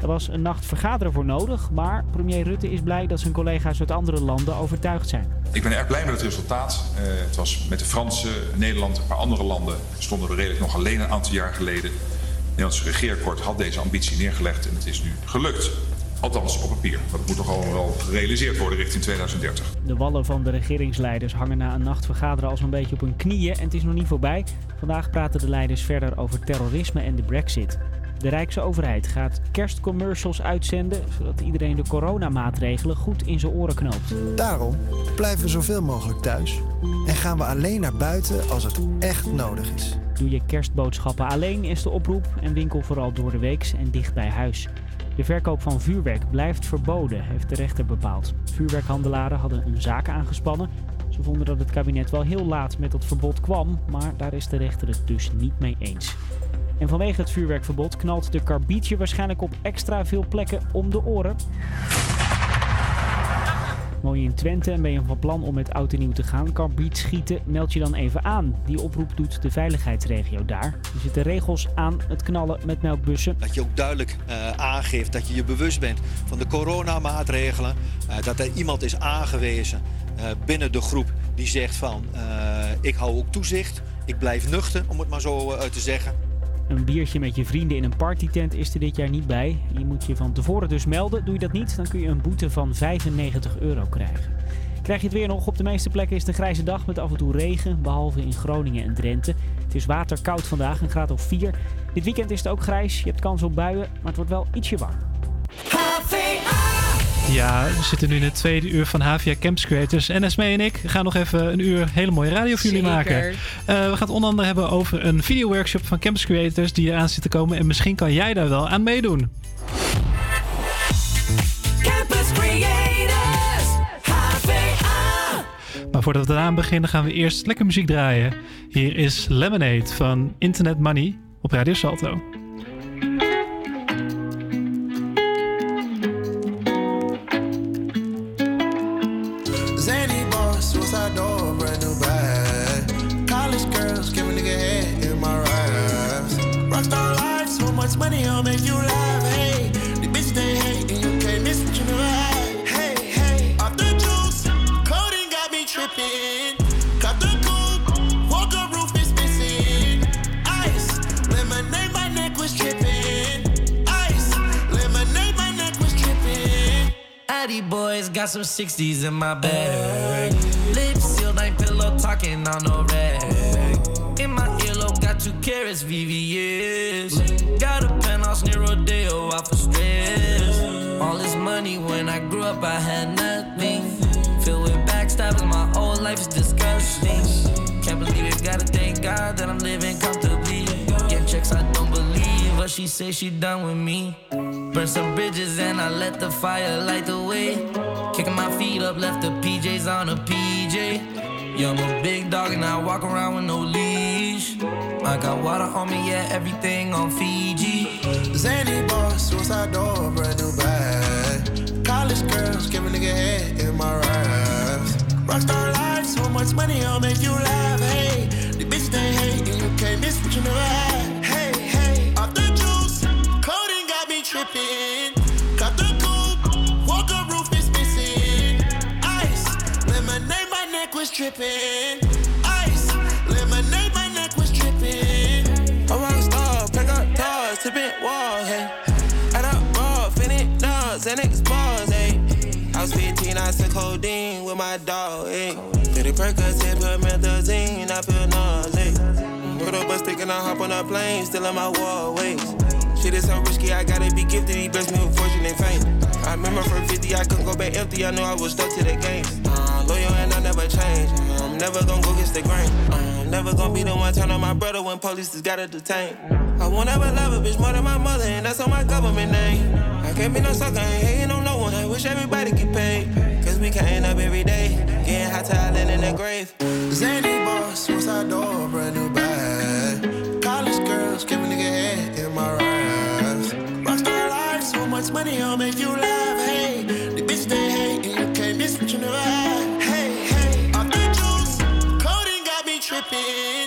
Er was een nacht vergaderen voor nodig, maar premier Rutte is blij dat zijn collega's uit andere landen overtuigd zijn. Ik ben erg blij met het resultaat. Uh, het was met de Fransen, Nederland en een paar andere landen stonden we redelijk nog alleen een aantal jaar geleden. Het Nederlandse regeerakkoord had deze ambitie neergelegd en het is nu gelukt. Althans, op papier. Dat moet toch allemaal wel gerealiseerd worden richting 2030. De wallen van de regeringsleiders hangen na een nacht vergaderen al zo'n beetje op hun knieën. En het is nog niet voorbij. Vandaag praten de leiders verder over terrorisme en de brexit. De Rijkse overheid gaat kerstcommercials uitzenden, zodat iedereen de coronamaatregelen goed in zijn oren knoopt. Daarom blijven we zoveel mogelijk thuis en gaan we alleen naar buiten als het echt nodig is. Doe je kerstboodschappen alleen is de oproep en winkel vooral door de weeks en dicht bij huis. De verkoop van vuurwerk blijft verboden, heeft de rechter bepaald. Vuurwerkhandelaren hadden een zaak aangespannen. Ze vonden dat het kabinet wel heel laat met dat verbod kwam, maar daar is de rechter het dus niet mee eens. En vanwege het vuurwerkverbod knalt de karbietje waarschijnlijk op extra veel plekken om de oren. Woon je in Twente en ben je van plan om met oud en nieuw te gaan karbiet schieten, meld je dan even aan. Die oproep doet de veiligheidsregio daar. Er zitten regels aan het knallen met melkbussen. Dat je ook duidelijk uh, aangeeft dat je je bewust bent van de coronamaatregelen. Uh, dat er iemand is aangewezen uh, binnen de groep die zegt van ik hou ook toezicht. Ik blijf nuchter, om het maar zo te zeggen. Een biertje met je vrienden in een partytent is er dit jaar niet bij. Je moet je van tevoren dus melden. Doe je dat niet, dan kun je een boete van 95 euro krijgen. Krijg je het weer nog? Op de meeste plekken is het een grijze dag met af en toe regen, behalve in Groningen en Drenthe. Het is waterkoud vandaag, een graad of 4. Dit weekend is het ook grijs, je hebt kans op buien, maar het wordt wel ietsje warm. Ja, we zitten nu in het tweede uur van Havia Campus Creators. En Esme en ik gaan nog even een uur hele mooie radio voor jullie maken. Uh, we gaan het onder andere hebben over een videoworkshop van Campus Creators die eraan zit te komen. En misschien kan jij daar wel aan meedoen. Campus Creators, HVA. Maar voordat we eraan beginnen gaan we eerst lekker muziek draaien. Hier is Lemonade van Internet Money op Radio Salto. Was tripping. Ice, lemonade, my neck was tripping. Addy boys got some 60s in my bag. Lips sealed, ain't pillow talking on no rag. In my earlobe, got two carrots, VVS. Got a penthouse near Rodeo out for stress. All this money when I grew up, I had nothing. Filled with backstabbing, my whole life is disgusting. Can't believe it, gotta thank God that I'm living comfortably. Getting checks, I don't believe, but she say she done with me. Burn some bridges and I let the fire light the way. Kicking my feet up, left the PJs on a PJ. Yeah, I'm a big dog and I walk around with no leash. I got water on me, yeah, everything on Fiji. Zany boss, suicide door, brand new bag. College girls, give a nigga head in my raps. Rockstar life, so much money, I'll make you laugh. Hey, the bitch they hate, and you can't miss what you never had. Got tripping. Cut the coupe, walker roof is missing. Ice, lemonade, my neck was tripping. Ice, lemonade, my neck was tripping. A rock star, pick up doors, tipping walls, hey. Add up raw, finish dogs, and expose, hey. I was 15, I took codeine with my dog, hey. 50 Percocet, put methazine, I feel nauseous. Put up a stick and I hop on a plane, still in my wallways. Shit is so risky, I gotta be gifted, he blessed me with fortune and fame. I remember from 50, I couldn't go back empty, I knew I was stuck to the game. Uh, loyal and I never change, I'm never gonna go against the grain. Uh, I'm never gonna be the one turn on my brother when police just gotta detain. I won't ever love a bitch more than my mother, and that's on my government name. I can't be no sucker, ain't hating on no one, I wish everybody get paid. Cause we can't up every day, getting hot talent in the grave. Zany boss, suicide door, brand new bag. College girls, give much money, I'll make you laugh. Hey, the bitch they hate, and you can't miss what you never had. Hey, hey, off the juice, coding got me tripping.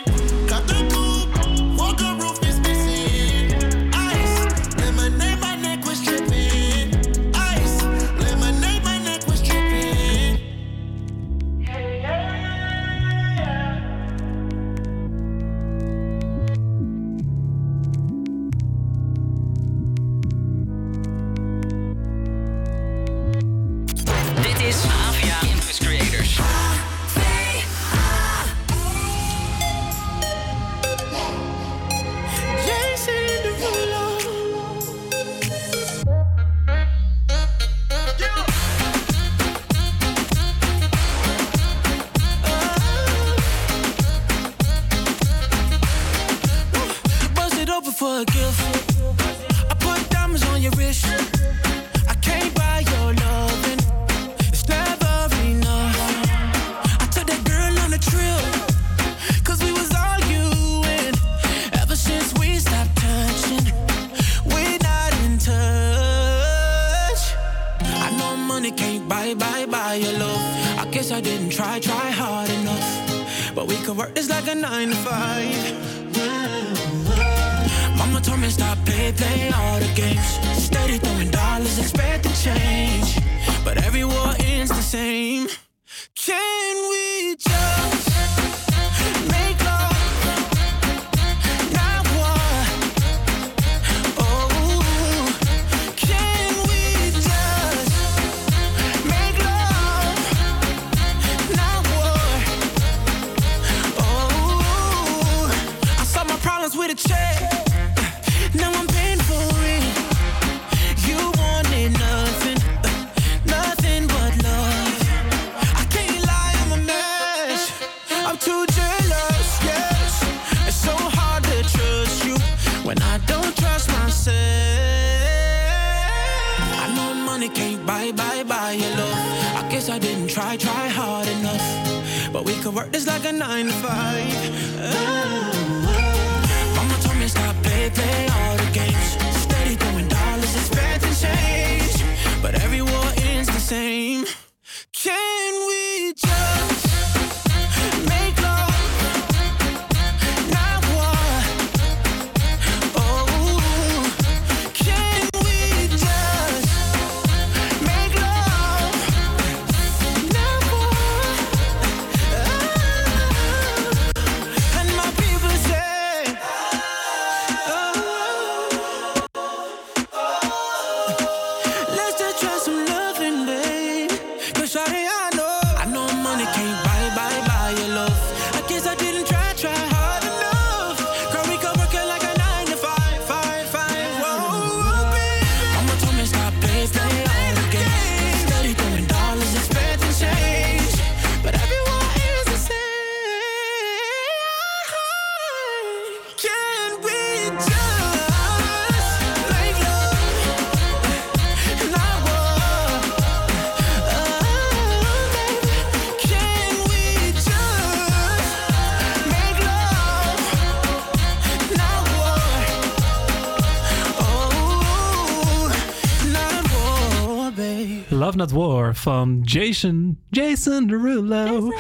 Van Jason, Jason Derulo.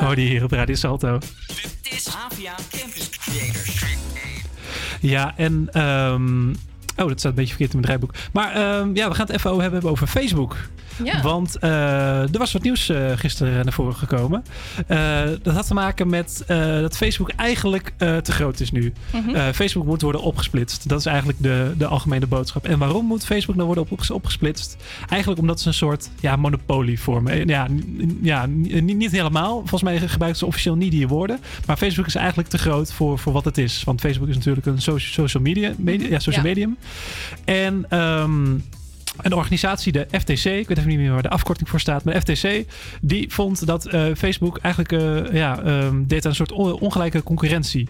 Oh, die hier op Radio Salto. Dit is APA Campus Creators. Ja, en... ehm, oh, dat staat een beetje verkeerd in mijn draaiboek. Maar ehm, ja, we gaan het even over hebben over Facebook. Ja. Want eh, er was wat nieuws eh, gisteren naar voren gekomen. Eh, dat had te maken met dat Facebook eigenlijk te groot is nu. Mhm. Facebook moet worden opgesplitst. Dat is eigenlijk de, de algemene boodschap. En waarom moet Facebook nou worden op, opgesplitst? Eigenlijk omdat ze een soort ja, monopolie vormen. Ja, ja niet, niet helemaal. Volgens mij gebruiken ze officieel niet die woorden. Maar Facebook is eigenlijk te groot voor, voor wat het is. Want Facebook is natuurlijk een soci- social media, media, ja, social Ja. medium. En ehm, een organisatie, de FTC, ik weet even niet meer waar de afkorting voor staat, maar FTC, die vond dat eh, Facebook eigenlijk eh, ja, ehm, deed aan een soort on- ongelijke concurrentie.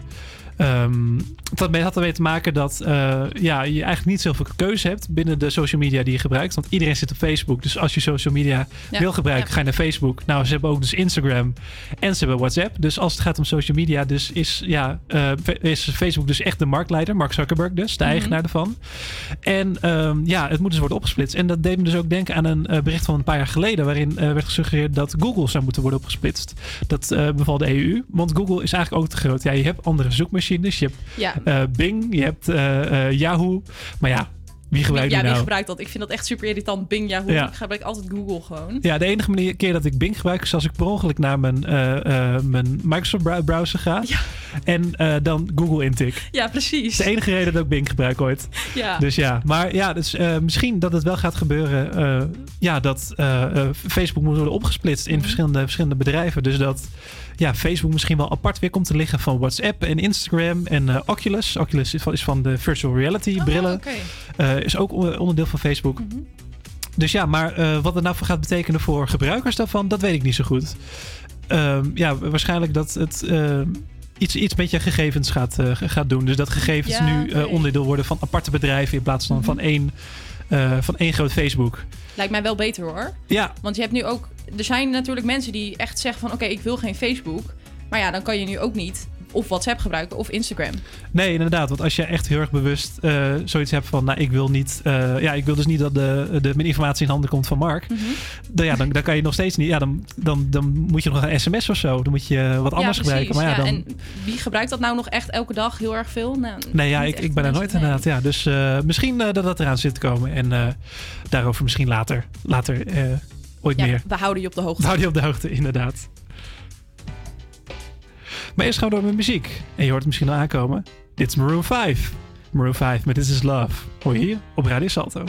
Ehm, dat had ermee te maken dat eh, ja, je eigenlijk niet zoveel keuze hebt binnen de social media die je gebruikt. Want iedereen zit op Facebook. Dus als je social media Ja, wil gebruiken, ja. ga je naar Facebook. Nou, ze hebben ook dus Instagram en ze hebben WhatsApp. Dus als het gaat om social media, dus is, ja, eh, is Facebook dus echt de marktleider. Mark Zuckerberg dus, de Mhm. eigenaar ervan. En ehm, ja, het moet dus worden opgesplitst. En dat deed me dus ook denken aan een eh, bericht van een paar jaar geleden... waarin werd gesuggereerd dat Google zou moeten worden opgesplitst. Dat beval de EU. Want Google is eigenlijk ook te groot. Ja, je hebt andere zoekmachines. Je hebt Ja. eh, Bing, je hebt eh, eh, Yahoo. Maar ja, wie gebruikt ja, die wie nou? gebruikt dat? Ik vind dat echt super irritant. Bing, Yahoo. Ja. Ik gebruik altijd Google gewoon. Ja, de enige manier, keer dat ik Bing gebruik is als ik per ongeluk naar mijn, eh, eh, mijn Microsoft brou- browser ga. En eh, dan Google intik. Ja, precies. Dat is de enige reden dat ik Bing gebruik ooit. Ja. Dus ja, maar ja, dus, misschien dat het wel gaat gebeuren. ja, dat Facebook moet worden opgesplitst in verschillende, verschillende bedrijven. Dus dat ja, Facebook misschien wel apart weer komt te liggen van WhatsApp en Instagram en Oculus. Oculus is van, is van de virtual reality brillen. oké. Eh, is ook on- onderdeel van Facebook. Dus ja, maar eh, wat het nou voor gaat betekenen voor gebruikers daarvan, dat weet ik niet zo goed. Ehm, ja, waarschijnlijk dat het. ehm, iets, iets met je gegevens gaat, eh, gaat doen. Dus dat gegevens Ja, nu eh, onderdeel worden van aparte bedrijven in plaats van, Mhm. van, één, eh, van één groot Facebook. Lijkt mij wel beter hoor. Ja. Want je hebt nu ook... Er zijn natuurlijk mensen die echt zeggen van... Oké, ik wil geen Facebook. Maar ja, dan kan je nu ook niet of WhatsApp gebruiken of Instagram. Nee, inderdaad. Want als je echt heel erg bewust eh, zoiets hebt van, nou, ik wil niet, eh, ja, ik wil dus niet dat de, de, mijn informatie in handen komt van Mark. Mhm. Dan, ja, dan, dan kan je nog steeds niet. Ja, dan, dan, dan moet je nog een sms of zo. Dan moet je wat anders ja, gebruiken. Maar ja, dan. En wie gebruikt dat nou nog echt elke dag heel erg veel? Nou, Nee, ja, ik, ik ben er nooit inderdaad. Ja, dus eh, misschien dat dat eraan zit te komen. En daarover misschien later, later ooit Ja, meer. we houden je op de hoogte. Hou die op de hoogte, inderdaad. Maar eerst gaan we door met muziek. En je hoort het misschien al aankomen. Dit is Maroon 5. Maroon 5 met This Is Love. Hoor je hier op Radio Salto.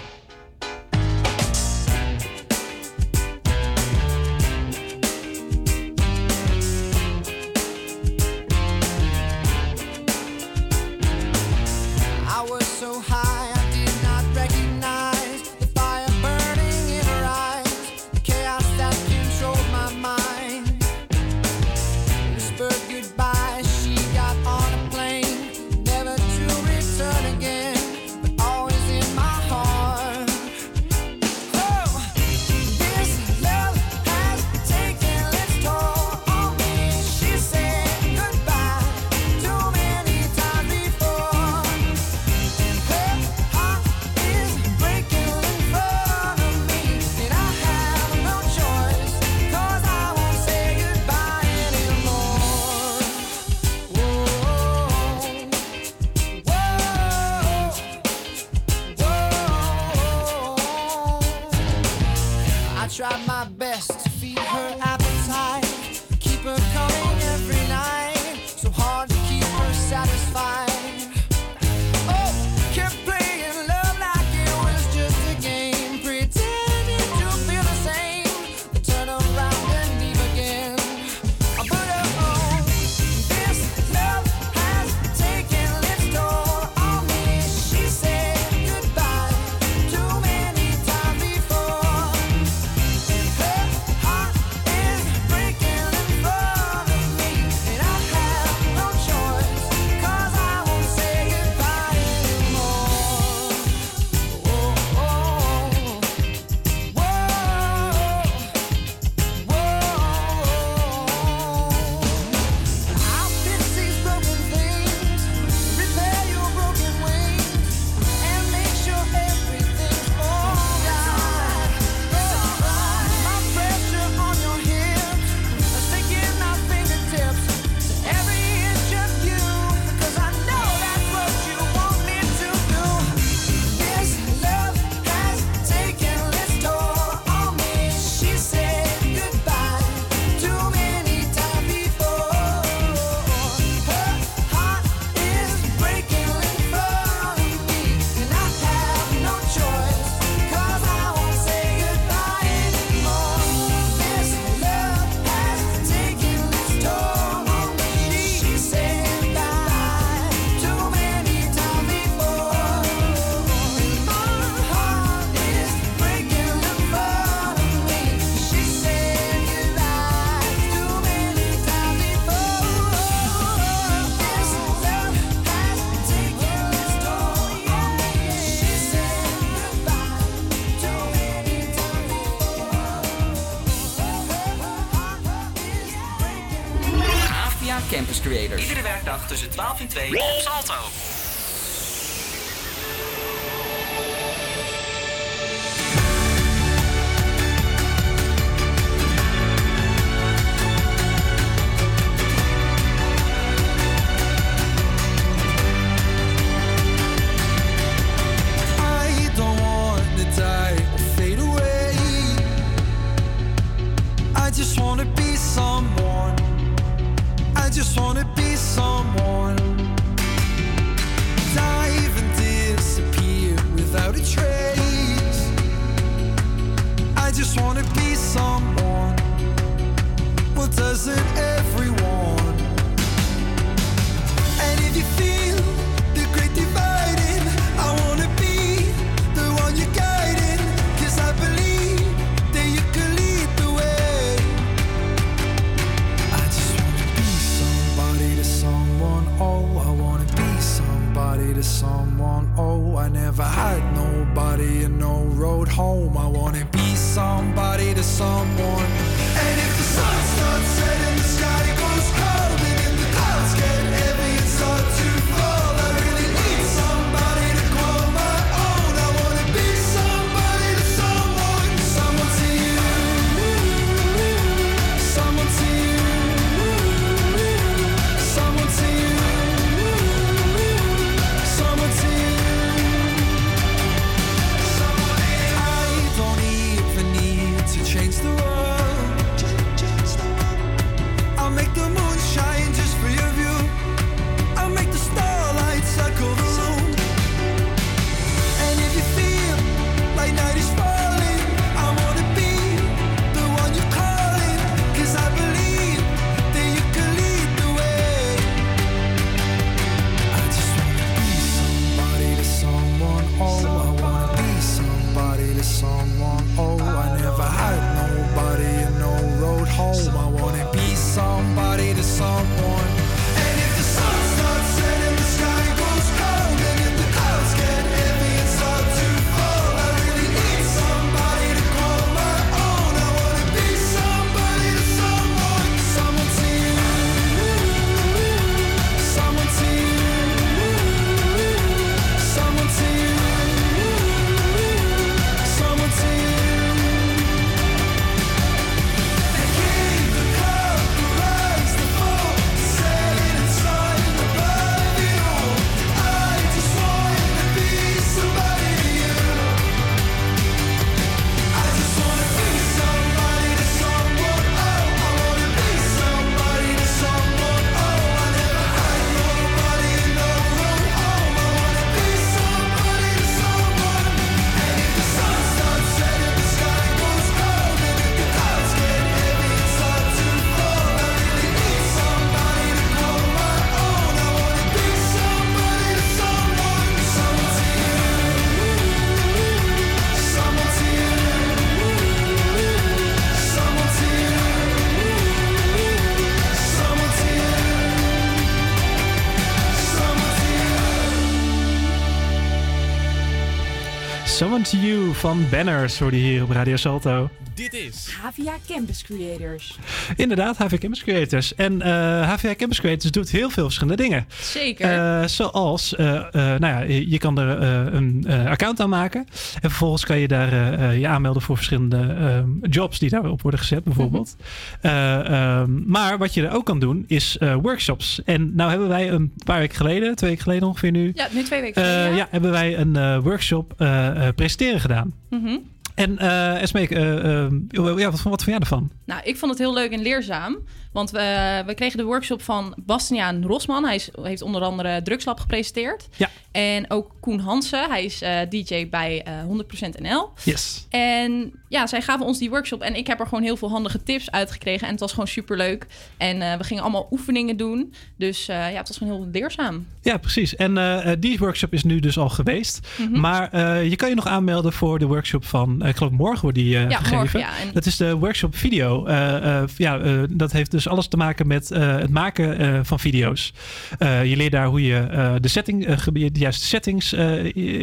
You. To You van Banners hoorde je hier op Radio Salto. Dit is HVA Campus Creators. Inderdaad, HVA Campus Creators. En eh HVA Campus Creators doet heel veel verschillende dingen. Zeker. Eh, zoals, eh, eh, nou ja, je kan er eh, een eh, account aan maken. En vervolgens kan je daar je aanmelden voor verschillende ehm, jobs die daarop worden gezet, bijvoorbeeld. Eh, ehm, maar wat je er ook kan doen, is eh, workshops. En nou hebben wij een paar weken geleden, twee weken geleden ongeveer nu. Ja, nu twee weken geleden, ja. ja, hebben wij een eh, workshop eh, presenteren gedaan. Mhm. En eh Esme, eh, eh, ja, wat, wat vond jij ervan? Nou, ik vond het heel leuk en leerzaam. Want we, we kregen de workshop van Bastiaan Rosman. Hij is, heeft onder andere Drugslab gepresenteerd. Ja. En ook Koen Hansen. Hij is eh, DJ bij eh 100% NL. Yes. En ja, zij gaven ons die workshop. En ik heb er gewoon heel veel handige tips uitgekregen. En het was gewoon super leuk. En eh, we gingen allemaal oefeningen doen. Dus eh, ja, het was gewoon heel leerzaam. Ja, precies. En eh, eh, die workshop is nu dus al geweest. Mhm. Maar eh, je kan je nog aanmelden voor de workshop van, eh, ik geloof morgen wordt die eh, Ja, gegeven. morgen, ja. En- Dat is de workshop video. Eh, eh, ja, eh, dat heeft dus alles te maken met eh, het maken eh, van video's. Eh, je leert daar hoe je de, setting, de juiste settings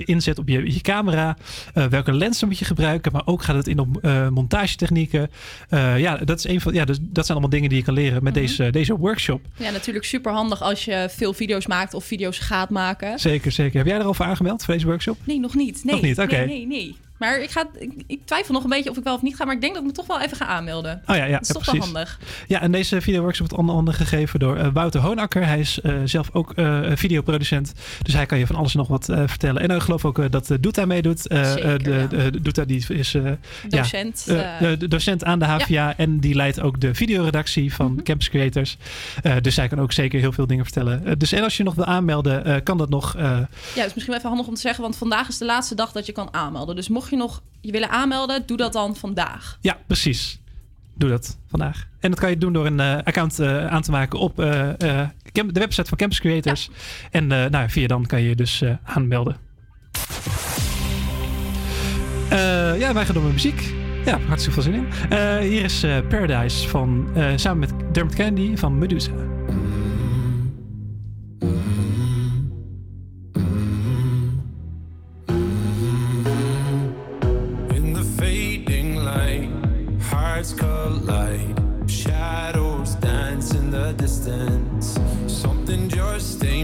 inzet op je, je camera. Welke lenzen moet je gebruiken. Maar ook gaat het in op montagetechnieken. Ja, dat, is een van, ja dus dat zijn allemaal dingen die je kan leren met Mhm. deze, deze workshop. Ja, natuurlijk super handig als je veel video's maakt of video's gaat maken. Zeker, zeker. Heb jij er al voor aangemeld voor deze workshop? Nee, nog niet. Nee, Nog niet, oké. Nee, nee, nee. Maar ik, ga, ik, ik twijfel nog een beetje of ik wel of niet ga. Maar ik denk dat ik me toch wel even ga aanmelden. Oh ja, ja, dat is ja, toch precies. wel handig. Ja, en deze videoworkshop wordt onder andere gegeven door eh, Wouter Hoonakker. Hij is eh, zelf ook eh, videoproducent. Dus hij kan je van alles en nog wat vertellen. En ik geloof ook dat uh, Doeta meedoet. Zeker, de, ja. de, Doeta die is Docent, de- docent aan de HVA. En die leidt ook de videoredactie van Mhm. Campus Creators. Dus zij kan ook zeker heel veel dingen vertellen. Dus en als je nog wil aanmelden, kan dat nog. Ja, het is misschien wel even handig om te zeggen, want vandaag is de laatste dag dat je kan aanmelden. Dus mocht je nog je willen aanmelden, doe dat dan vandaag. Ja, precies. Doe dat vandaag. En dat kan je doen door een eh, account eh, aan te maken op eh, de website van Campus Creators. En nou, via dan kan je je dus aanmelden. Ja, wij gaan door met muziek. Ja, hartstikke veel zin in. Hier is Paradise van, samen met Dermot Kennedy van Medusa.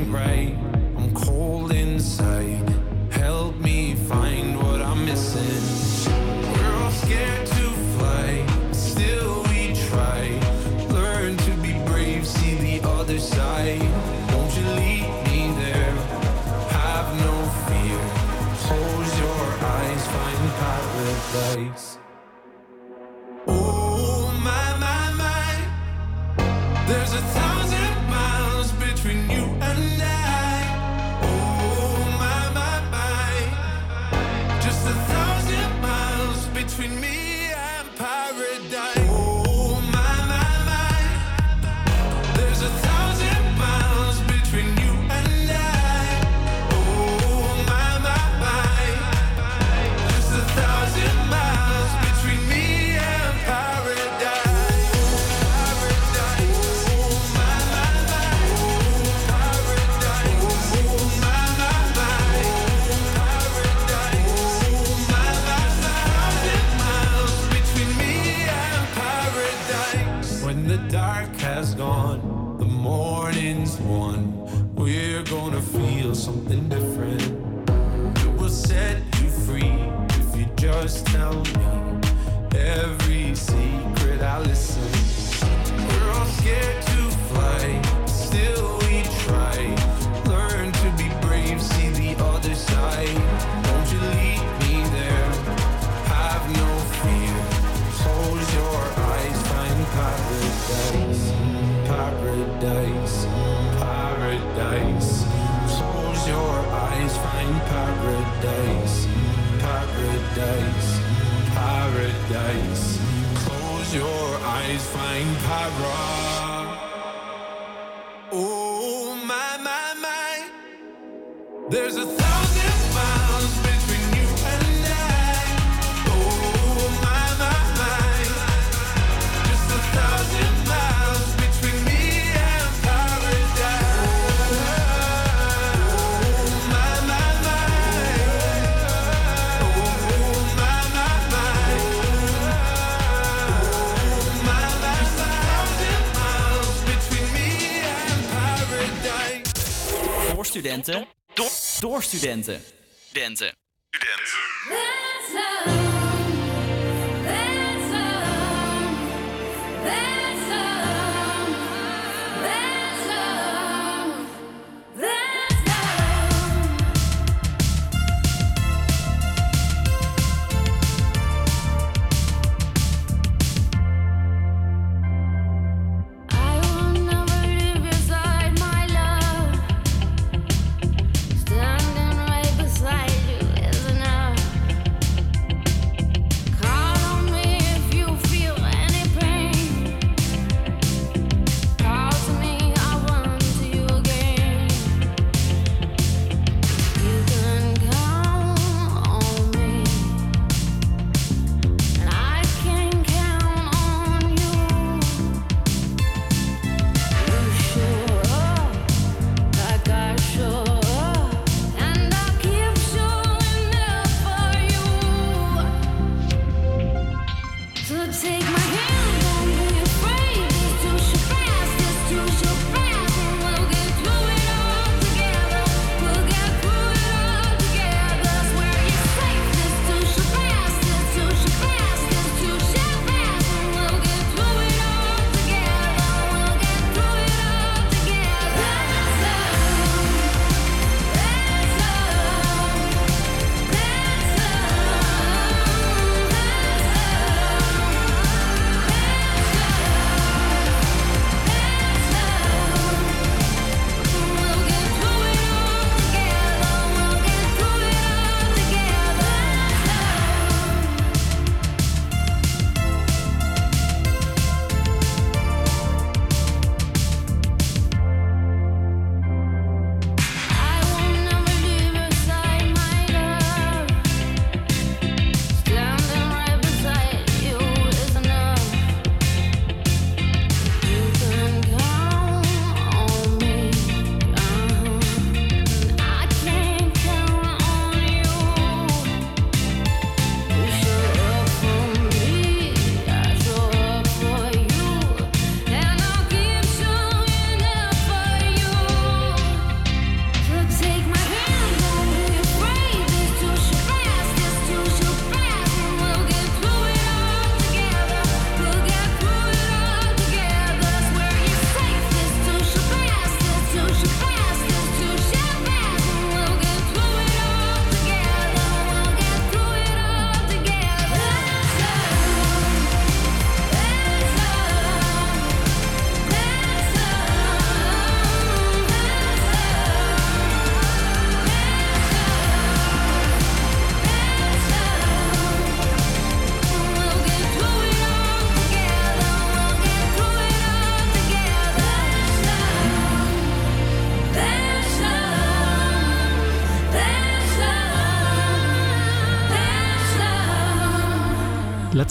Right. Between me door studenten.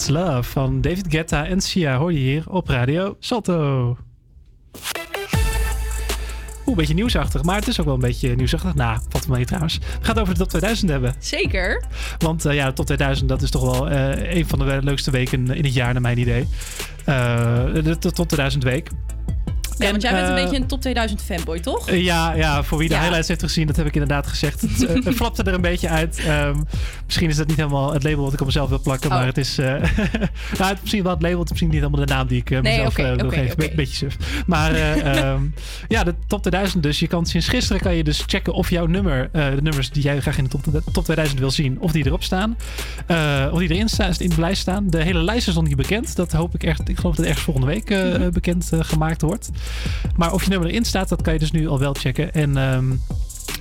Love van David Guetta en Sia hoor je hier op Radio Salto. Oeh, een beetje nieuwsachtig, maar het is ook wel een beetje nieuwsachtig. Nou, valt wel mee trouwens. Het over de top 2000 hebben. Zeker. Want eh, ja, de top 2000, dat is toch wel eh, een van de leukste weken in het jaar, naar mijn idee. Eh, de, de top 2000 week. Ja, En, want jij bent een eh, beetje een top 2000 fanboy, toch? Eh, Ja, ja, voor wie de Ja. highlights heeft gezien, dat heb ik inderdaad gezegd. Het, eh, het flapte er een beetje uit. Ehm, misschien is dat niet helemaal het label wat ik op mezelf wil plakken, Oh. maar het is. nou, het is misschien wel het label, het is misschien niet helemaal de naam die ik Nee, mezelf oké, eh, wil geven. Be- beetje suf. Maar eh, ehm, ja, de top 2000 dus. Je kan sinds gisteren kan je dus checken of jouw nummer, de nummers die jij graag in de top, top 2000 wil zien, of die erop staan. Of die erin staan, in de lijst staan. De hele lijst is nog niet bekend. Dat hoop ik echt. Ik geloof dat het ergens volgende week Mhm. bekend gemaakt wordt. Maar of je nummer erin staat, dat kan je dus nu al wel checken. En ehm,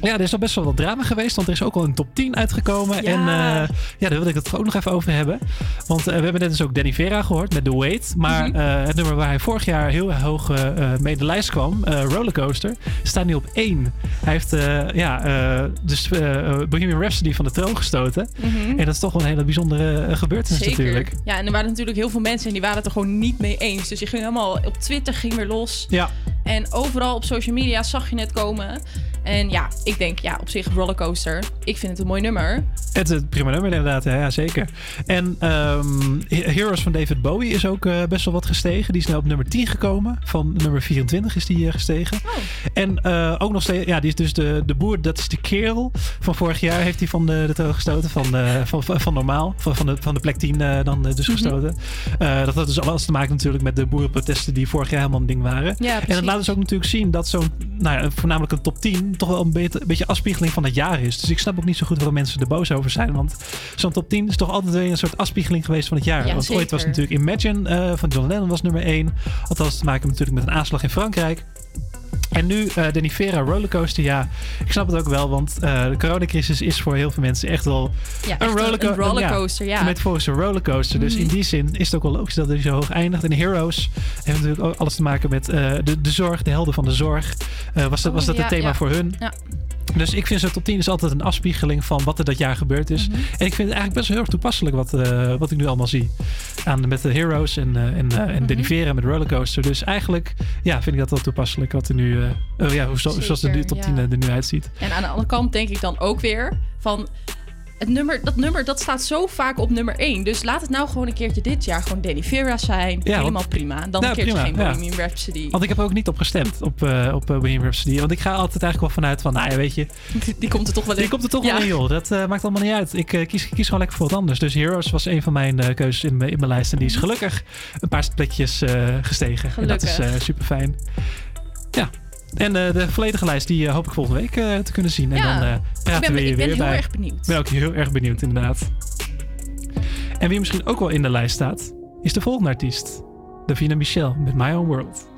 ja, er is al best wel wat drama geweest, want er is ook al een top 10 uitgekomen. Ja. En eh, ja, daar wilde ik het ook nog even over hebben. Want eh, we hebben net dus ook Danny Vera gehoord met The Wait. Maar Mhm. eh, het nummer waar hij vorig jaar heel hoog mee de lijst kwam, Rollercoaster, staat nu op 1. Hij heeft ja, dus Bohemian Rhapsody van de troon gestoten. Mhm. En dat is toch wel een hele bijzondere gebeurtenis Zeker. natuurlijk. Ja, en er waren natuurlijk heel veel mensen en die waren het er gewoon niet mee eens. Dus je ging helemaal op Twitter ging weer los. Ja. En overal op social media zag je het komen. En ja, ik denk ja, op zich rollercoaster. Ik vind het een mooi nummer. Het is een prima nummer inderdaad, ja, zeker. En ehm, He- Heroes van David Bowie is ook eh, best wel wat gestegen. Die is nu op nummer 10 gekomen. Van nummer 24 is die eh, gestegen. En eh, ook nog steeds, ja, die is dus de, de boer, dat is de kerel van vorig jaar, heeft hij van de, de troon gestoten. Van, van, van, van normaal, van, van, de, van de plek 10 eh, dan dus Mhm. gestoten. Dat had dus alles te maken natuurlijk met de boerenprotesten die vorig jaar helemaal een ding waren. Ja, en dat laat dus ook natuurlijk zien dat zo'n, nou ja, voornamelijk een top 10, toch wel een beetje, een beetje afspiegeling van het jaar is. Dus ik snap ook niet zo goed waarom mensen er boos over zijn. Want zo'n top 10 is toch altijd weer een soort afspiegeling geweest van het jaar. Ja, want ooit was natuurlijk Imagine eh, van John Lennon was nummer 1. Had alles te maken natuurlijk met een aanslag in Frankrijk. En nu eh Danny Vera Rollercoaster, ja, ik snap het ook wel, want eh, de coronacrisis is voor heel veel mensen echt wel Ja, een, echt een- rollerco- een rollercoaster, ja. Een metaforische rollercoaster. Dus Mhm. in die zin is het ook wel logisch dat hij zo hoog eindigt. En Heroes heeft natuurlijk ook alles te maken met eh, de, de zorg, de helden van de zorg. Was dat, was dat Oh, ja, het thema ja. voor hun? Ja. Dus ik vind zo'n top 10 is altijd een afspiegeling van wat er dat jaar gebeurd is. Mhm. En ik vind het eigenlijk best heel erg toepasselijk wat, eh, wat ik nu allemaal zie. Aan, met de Heroes en, eh, en, eh, en Danny Vera met Rollercoaster. Dus eigenlijk ja, vind ik dat wel toepasselijk wat er nu, oh ja, hoe, zo- zoals de nu- top 10 ja. er nu uitziet. En aan de andere kant denk ik dan ook weer van... Het nummer, dat nummer dat staat zo vaak op nummer 1. Dus laat het nou gewoon een keertje dit jaar gewoon Danny Vera zijn. Ja, Helemaal want- prima. Dan Nou, een keertje prima, geen ja. Bohemian Rhapsody. Want ik heb er ook niet op gestemd op, eh op eh, Bohemian Rhapsody. Want ik ga altijd eigenlijk wel vanuit van, nou ja, weet je... Die komt er toch wel in. Die komt er toch Ja. wel in, joh. Dat eh, maakt allemaal niet uit. Ik kies, kies gewoon lekker voor wat anders. Dus Heroes was een van mijn keuzes in, mijn- in mijn lijst. En die is gelukkig een paar plekjes gestegen. En dat is Gelukkig. super fijn. Ja. En eh, de volledige lijst die eh, hoop ik volgende week eh, te kunnen zien. En Ja. dan eh, praten ben- we hier ik ben weer heel bij. erg benieuwd. Ik ben ook heel erg benieuwd, inderdaad. En wie misschien ook wel in de lijst staat, is de volgende artiest. Davina Michel met My Own World.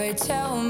Tell me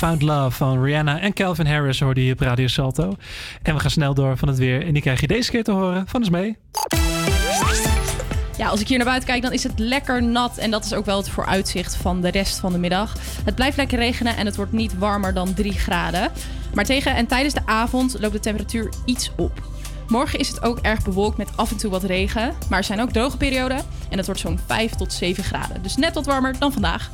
Found Love van Rihanna en Calvin Harris hoorde je op Radio Salto. En we gaan snel door van het weer. En die krijg je deze keer te horen van ons mee. Ja, als ik hier naar buiten kijk, dan is het lekker nat. En dat is ook wel het vooruitzicht van de rest van de middag. Het blijft lekker regenen en het wordt niet warmer dan 3 graden. Maar tegen en tijdens de avond loopt de temperatuur iets op. Morgen is het ook erg bewolkt met af en toe wat regen. Maar er zijn ook droge perioden en het wordt zo'n 5 tot 7 graden. Dus net wat warmer dan vandaag.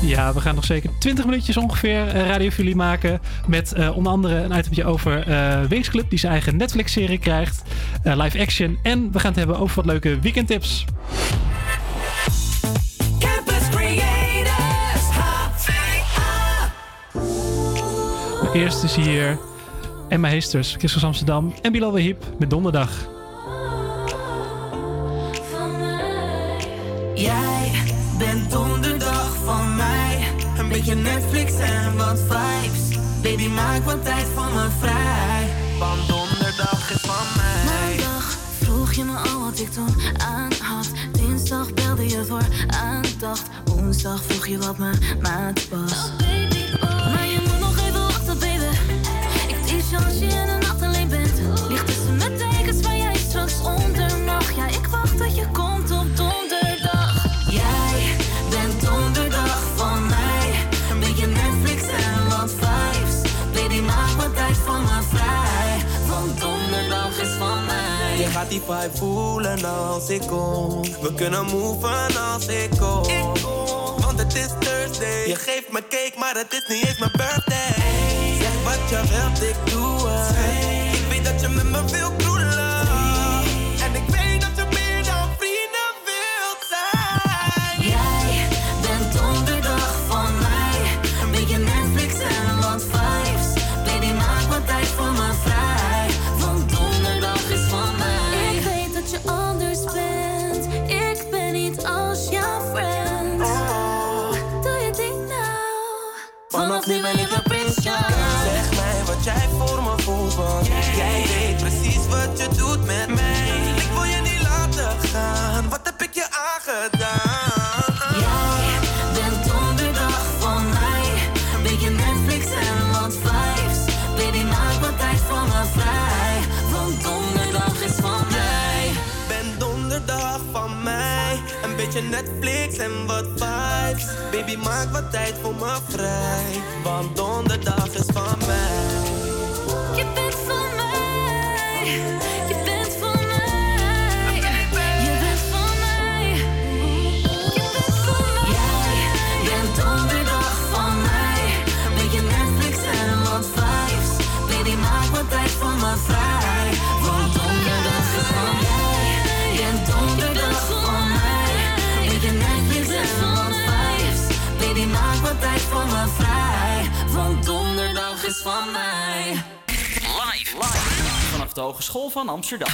Ja, we gaan nog zeker 20 minuutjes ongeveer eh, radio voor jullie maken. Met eh, onder andere een itemje over Wings Club, die zijn eigen Netflix-serie krijgt. live action. En we gaan het hebben over wat leuke weekendtips. Campus Creators. Maar eerst is hier Emma Heesters, Christus Amsterdam en Bilal Wahib met Donderdag. Jij beetje Netflix en wat vibes. Baby, maak wat tijd voor me vrij. Want donderdag is van mij. Maandag vroeg je me al wat ik toen aan had. Dinsdag belde je voor aandacht. Woensdag vroeg je wat mijn maat was. Maar je moet nog even wachten, baby. Ik tease je als je in de nacht alleen bent. Ligt tussen mijn tekens waar jij straks onder gaat die vibe voelen als ik kom. We kunnen moven als ik kom. Want het is Thursday. Je geeft me cake, maar het is niet eens mijn birthday. Zeg wat je wilt, ik doe het. Ik weet dat je met me wil kroelen. Vanaf nu ik een prinsje. Zeg mij wat jij voor me voelt, jij weet precies wat je doet met mij. Ik wil je niet laten gaan. Wat heb ik je aangedaan? Beetje Netflix en wat vibes. Baby, maak wat tijd voor me vrij. Want donderdag is van mij. Je bent van mij. Je bent van mij. Je bent van mij. Je bent van mij. Jij bent donderdag van mij. Beetje Netflix en wat vibes. Baby, maak wat tijd voor me vrij. Van mij. Live, live. Vanaf de Hogeschool van Amsterdam.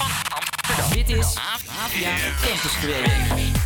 Dit is AVA Campus Creators.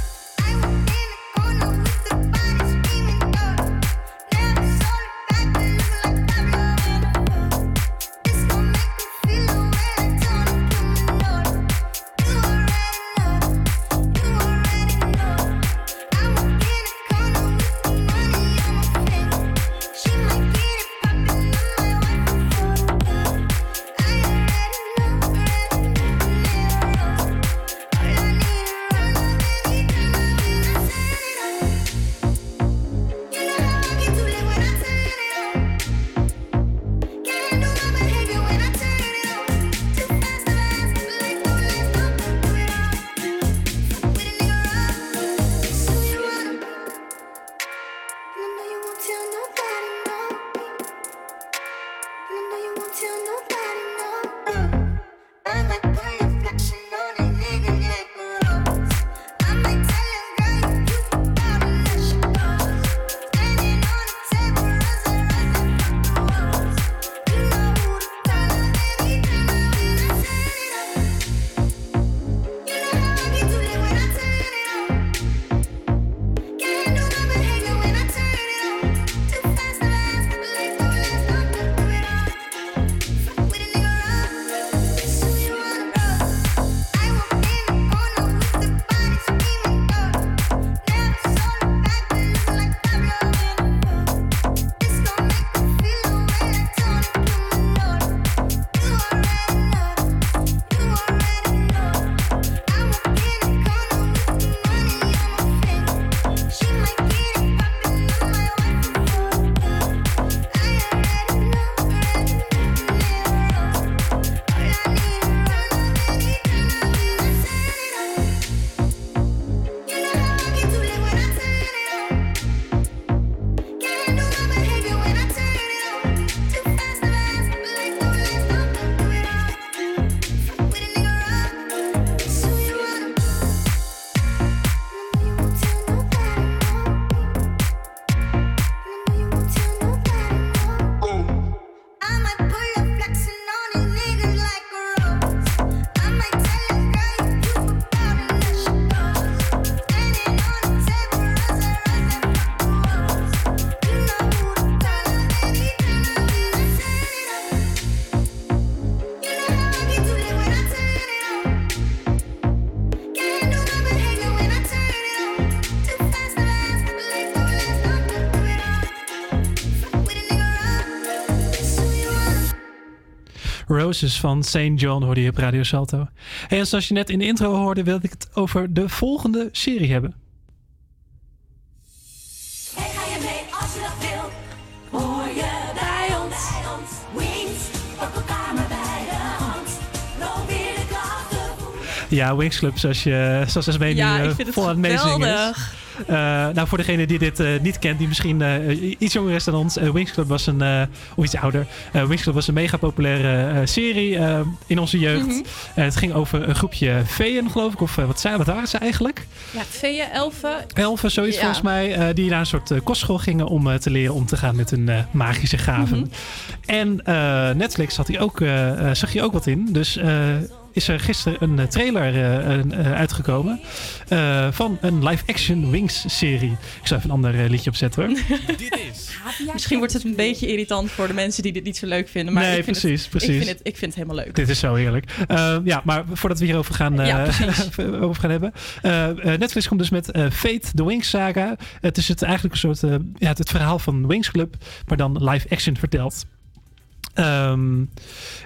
Roses van St. John hoorde je op Radio Salto. Hey, en zoals je net in de intro hoorde, wilde ik het over de volgende serie hebben. Hey, ga je mee als je dat wil? Hoor je bij ons? Wings, pak elkaar maar bij de hand. Probeer de krachten Ja, Wings Club, zoals, je, zoals Esmee Ja, nu het vol aan het meezingen is. Eh, nou, voor degene die dit eh, niet kent, die misschien eh, iets jonger is dan ons. Wings Club was een, of iets ouder. Wings Club was een mega populaire serie in onze jeugd. Mhm. Het ging over een groepje veeën, geloof ik. Of wat, zijn, wat waren ze eigenlijk? Ja, veeën, elfen. Elfen, zoiets Ja. volgens mij. die naar een soort kostschool gingen om te leren om te gaan met hun magische gaven. Mhm. En Netflix had hij ook, zag je ook wat in. Dus is er gisteren een eh, trailer eh, eh, uitgekomen eh, van een live-action Wings-serie. Ik zal even een ander eh, liedje opzetten hoor. Misschien wordt het een beetje irritant voor de mensen die dit niet zo leuk vinden. Maar Nee, ik vind precies, het, precies. Ik vind, het, ik vind het helemaal leuk. Dit is zo heerlijk. Ja, maar voordat we hierover gaan, eh, Ja, over gaan hebben. eh, eh, Netflix komt dus met eh, Fate, The Wings saga. Het is het eigenlijk een soort, eh, ja, het, het verhaal van Wings Club, maar dan live action verteld. Ehm,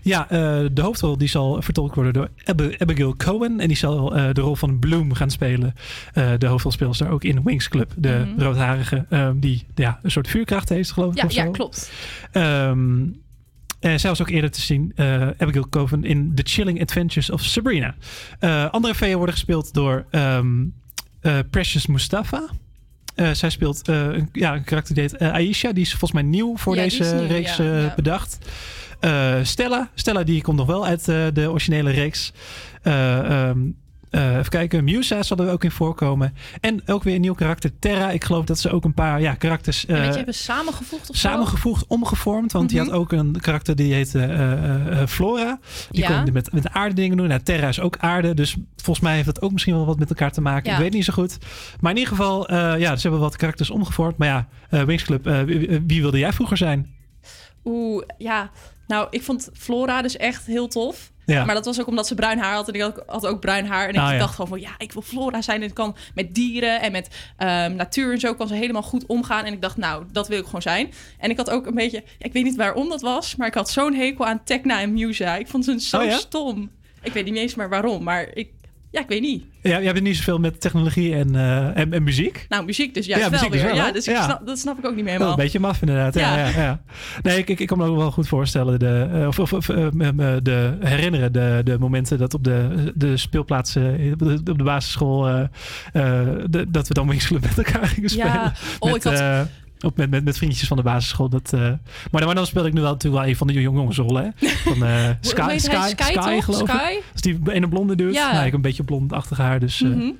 ja, eh, de hoofdrol die zal vertolkt worden door Ab- Abigail Cohen. En die zal eh, de rol van Bloom gaan spelen. Eh, de hoofdrolspeelster ook in Wings Club. De Mhm. roodharige ehm, die ja, een soort vuurkracht heeft, geloof ik. Ja, of ja klopt. Ehm, eh, zij was ook eerder te zien, Abigail Coven, in The Chilling Adventures of Sabrina. Andere veeën worden gespeeld door Precious Mustafa. Eh, zij speelt eh, een, ja, een karakter die heet eh, Aisha. Die is volgens mij nieuw voor Ja, deze nieuw, reeks ja, ja. bedacht. Stella. Stella die komt nog wel uit de originele reeks. Eh, eh, even kijken, Musa zal er ook in voorkomen. En ook weer een nieuw karakter, Terra. Ik geloof dat ze ook een paar ja, karakters... Een eh, beetje hebben samengevoegd of zo? samengevoegd, omgevormd. Want die Mhm. had ook een karakter die heette eh, Flora. Die Ja. kon met, met aarde dingen doen. Nou, Terra is ook aarde. Dus volgens mij heeft dat ook misschien wel wat met elkaar te maken. Ja. Ik weet niet zo goed. Maar in ieder geval, eh, ja, ze hebben wat karakters omgevormd. Maar ja, eh Wings Club, eh, wie, wie wilde jij vroeger zijn? Oeh, ja. Nou, ik vond Flora dus echt heel tof. Ja. Maar dat was ook omdat ze bruin haar had. En ik had, had ook bruin haar. En ik Ah, dacht gewoon van... Ja, ik wil Flora zijn. En ik kan met dieren en met ehm, natuur en zo... kan ze helemaal goed omgaan. En ik dacht, nou, dat wil ik gewoon zijn. En ik had ook een beetje... Ik weet niet waarom dat was. Maar ik had zo'n hekel aan Tekna en Musa. Ik vond ze zo Oh, ja? stom. Ik weet niet eens meer waarom. Maar ik... Ja, ik weet niet. Ja, jij bent niet zoveel met technologie en, eh, en, en muziek. Nou, muziek dus juist Ja, wel dus wel, ja, dus ik Ja. Snap, dat snap ik ook niet meer helemaal. een beetje maf inderdaad. Ja. Ja. Nee, ik, ik, ik kan me ook wel goed voorstellen. De, eh, of of, eh, de, herinneren de, de momenten dat op de, de speelplaatsen op de, op de basisschool... de- dat we dan Club met elkaar gingen spelen. Ja. Oh, met, ik had- ook met, met, met vriendjes van de basisschool. Dat, eh, maar, dan, maar dan speelde ik nu wel natuurlijk wel een van de jongensrollen. Hè? Van Hoe Sky? Sky, Sky, geloof ik. Dus die ene blonde dude. Ja. Nou, ik heb een beetje blondachtig haar. Dus, eh, Mhm.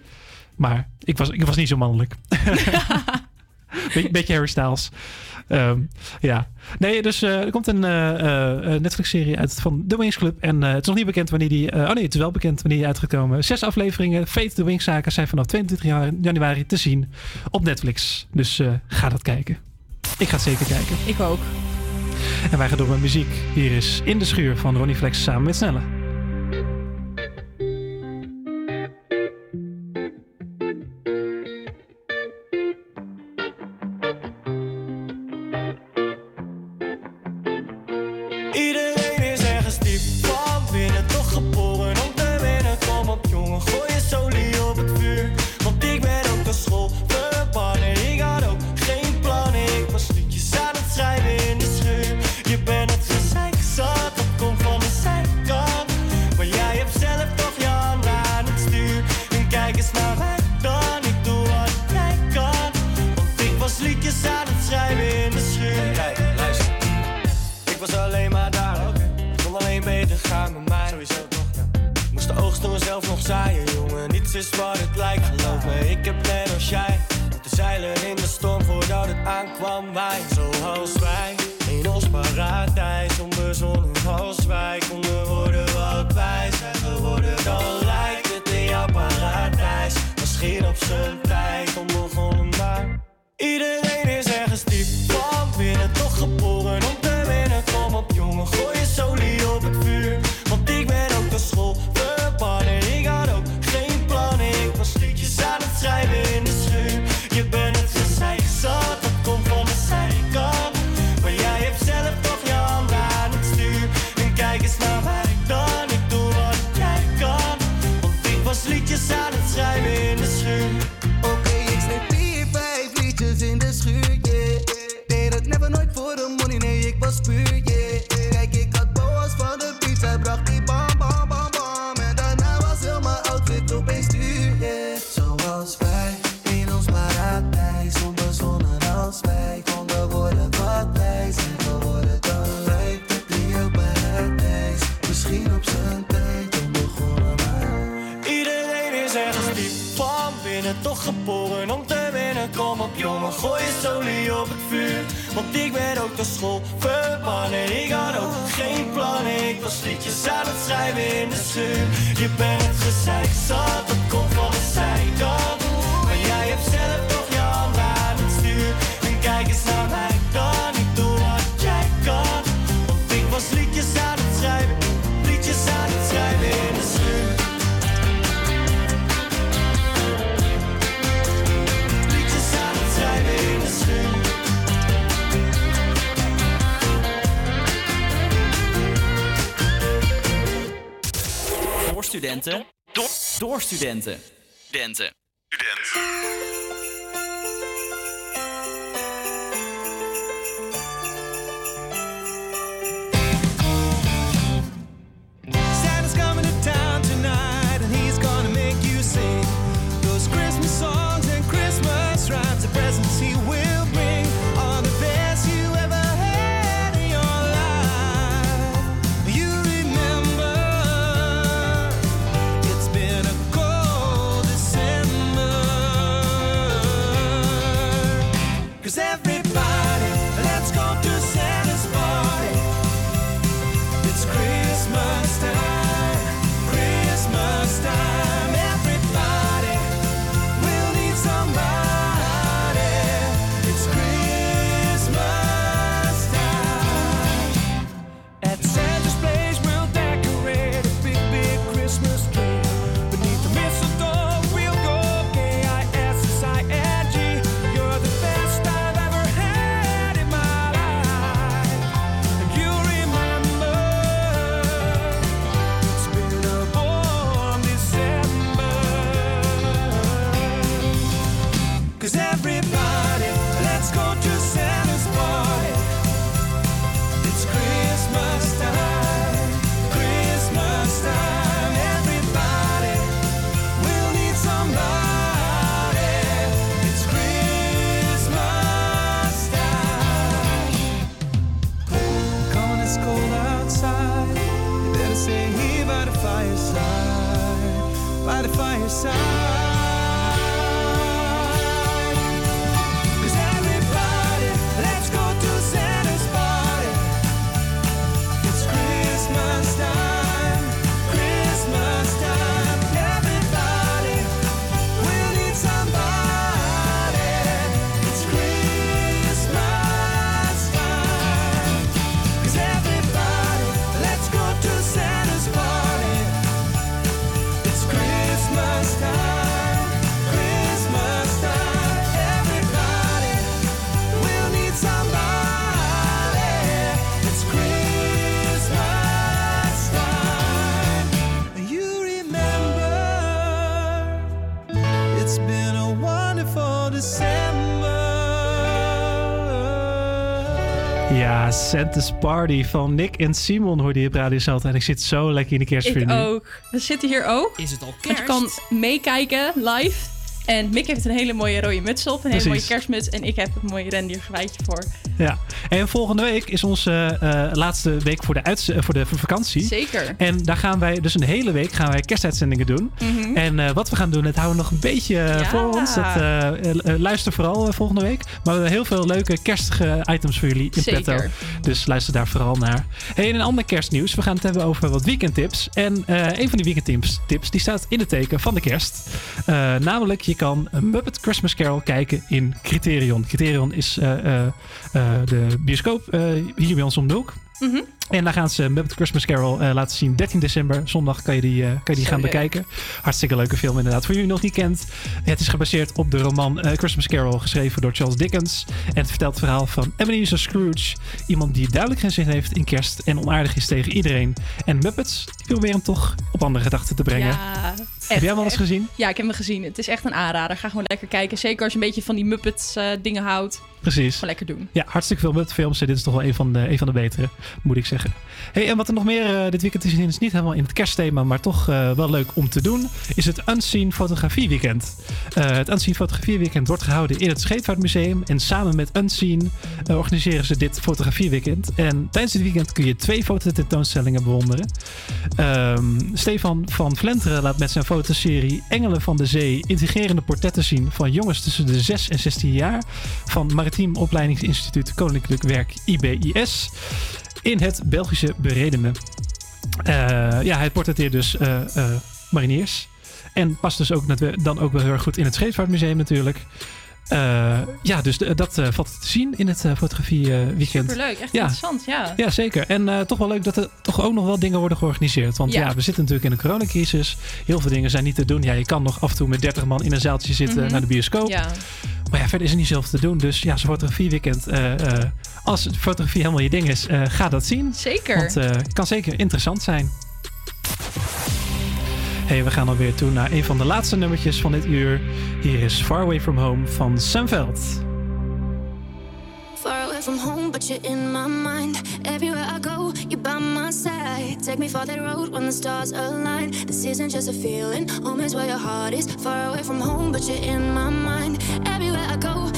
Maar ik was, ik was niet zo mannelijk. Beetje, beetje Harry Styles. Ehm, ja. Nee, dus eh, er komt een eh, eh, Netflix-serie uit van The Wings Club. En het is nog niet bekend wanneer die... oh nee, het is wel bekend wanneer die uitgekomen. Zes afleveringen. Fate The Wings zaken zijn vanaf 22 janu- januari te zien op Netflix. Dus ga dat kijken. Ik ga het zeker kijken. Ik ook. En wij gaan door met muziek. Hier is In de Schuur van Ronnie Flex samen met Snelle. Niets is wat het lijkt, geloof me. Ik heb net als jij moeten zeilen in de storm voordat het aankwam. Wij, zoals wij, in ons paradijs. Onbezonnen als wij konden worden wat wij zijn geworden. Dan lijkt het in jouw paradijs. Misschien op zijn tijd onbegonnen, maar iedereen gooi je olie op het vuur. Want ik ben ook naar school verbannen. Ik had ook geen plannen. Ik was liedjes aan het schrijven in de schuur. Je bent het gezeik zat, studenten. Door, door studenten. Studenten. Santa's Party van Nick en Simon hoorde je op Radio Salto. En ik zit zo lekker in de kerstfeer Ik nu. ook. We zitten hier ook. Is het al Want kerst? je kan meekijken live. En Mick heeft een hele mooie rode muts op. Een hele mooie kerstmuts. En ik heb een mooie rendiergewijtje voor. Ja, en volgende week is onze eh, laatste week voor de, uits- eh, voor de voor vakantie. Zeker. En daar gaan wij dus een hele week gaan wij kerstuitzendingen doen. Mhm. En eh, wat we gaan doen, dat houden we nog een beetje eh, Ja. voor ons. Dat, eh, eh, eh, luister vooral eh, volgende week. Maar we hebben heel veel leuke kerstige items voor jullie in Zeker. petto. Dus luister daar vooral naar. Hey, en een ander kerstnieuws. We gaan het hebben over wat weekendtips. En eh, een van die weekendtips tips, die staat in het teken van de kerst. Eh, namelijk, je kan een Muppet Christmas Carol kijken in Criterion. Criterion is eh, de bioscoop hier bij ons om de hoek. Mhm. En daar gaan ze Muppet Christmas Carol eh, laten zien. 13 december, zondag kan je die, eh, kan je die gaan bekijken. Hartstikke leuke film inderdaad. Voor jullie nog niet kent, het is gebaseerd op de roman eh, Christmas Carol, geschreven door Charles Dickens. En het vertelt het verhaal van Ebenezer Scrooge. Iemand die duidelijk geen zin heeft in kerst en onaardig is tegen iedereen. En Muppets, die proberen hem toch op andere gedachten te brengen. Ja, Heb jij hem al eens gezien? Ja, ik heb hem gezien. Het is echt een aanrader. Ga gewoon lekker kijken. Zeker als je een beetje van die Muppets dingen houdt. Precies. Gewoon lekker doen. Ja, hartstikke veel Muppet films. Dit is toch wel een van de, een van de betere, moet ik zeggen. Hey, en wat er nog meer eh, dit weekend is, is niet helemaal in het kerstthema, maar toch eh, wel leuk om te doen, is het Unseen Fotografie Weekend. Eh, het Unseen Fotografie Weekend wordt gehouden in het Scheepvaartmuseum en samen met Unseen organiseren ze dit fotografie weekend. En tijdens dit weekend kun je twee fototentoonstellingen bewonderen. Ehm, Stefan van Vlenteren laat met zijn fotoserie Engelen van de Zee intrigerende portretten zien van jongens tussen de 6 en 16 jaar van Maritiem Opleidingsinstituut Koninklijk Werk IBIS in het Belgische Beredene. Eh, ja, hij portretteert dus eh, eh, mariniers. En past dus ook dan ook wel heel erg goed in het Scheepvaartmuseum natuurlijk. Ja, dus de- dat valt te zien in het eh, fotografie eh, weekend. Superleuk, echt ja. interessant, ja. Ja, zeker. En toch wel leuk dat er toch ook nog wel dingen worden georganiseerd. Want ja. Ja. we zitten natuurlijk in een coronacrisis. Heel veel dingen zijn niet te doen. Ja, je kan nog af en toe met 30 man in een zaaltje zitten Mhm. naar de bioscoop. Ja. Maar ja, verder is er niet zoveel te doen. Dus ja, zo'n fotografieweekend. eh als fotografie helemaal je ding is, eh, ga dat zien. Zeker. Want eh, het kan zeker interessant zijn. Hey, we gaan alweer toe naar een van de laatste nummertjes van dit uur. Hier is Far Away From Home van Sam Veld. Far away from home, but you're in my mind. Everywhere I go, you're by my side. Take me for that road when the stars align. This isn't just a feeling, home is where your heart is. Far away from home, but you're in my mind. Everywhere I go,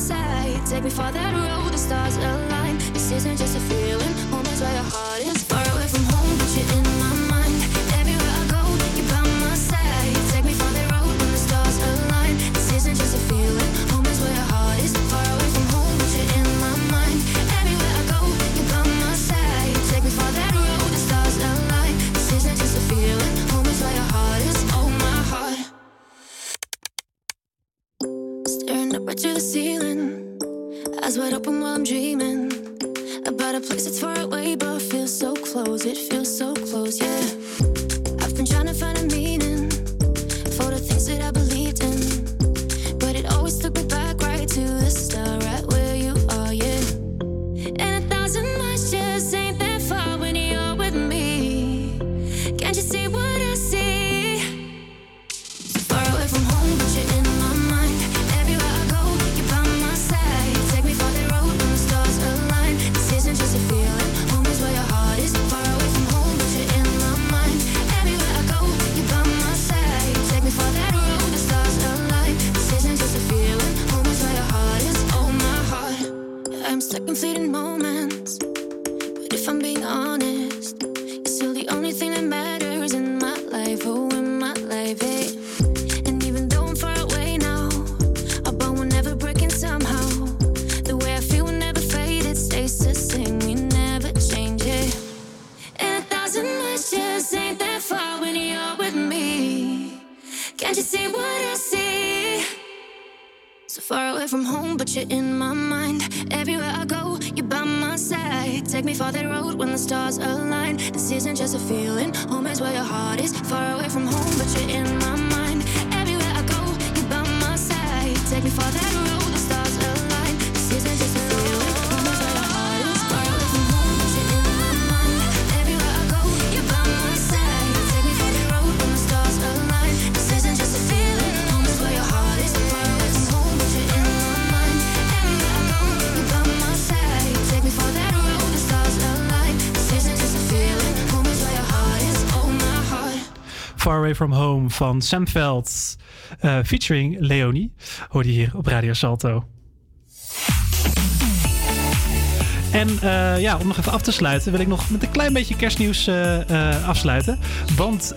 side. Take me far that road, the stars align. This isn't just a feeling, home is where your heart is. Far away from home, but you're in my mind. Everywhere I go, you're by my side. Take me far that road when the stars align. This isn't just a feeling, home is where your heart is. Far away from home, but you're in my mind. Everywhere I go, you're by my side. Take me far that road, the stars align. This isn't just a feeling, home is where your heart is. Oh, my heart. Staring up right to the ceiling, eyes wide open while I'm dreaming about a place that's far away but feels so close. It feels so close, yeah. I've been trying to find a meaning but you're in my mind. Everywhere I go, you're by my side. Take me for that road when the stars align. This isn't just a feeling, home is where your heart is. Far away from home, but you're in my mind. Everywhere I go, you're by my side. Take me for that road, Far Away From Home van Sam Veld. eh, featuring Leonie. Hoorde je hier op Radio Salto. En eh, ja, om nog even af te sluiten, wil ik nog met een klein beetje kerstnieuws eh, eh, afsluiten. Want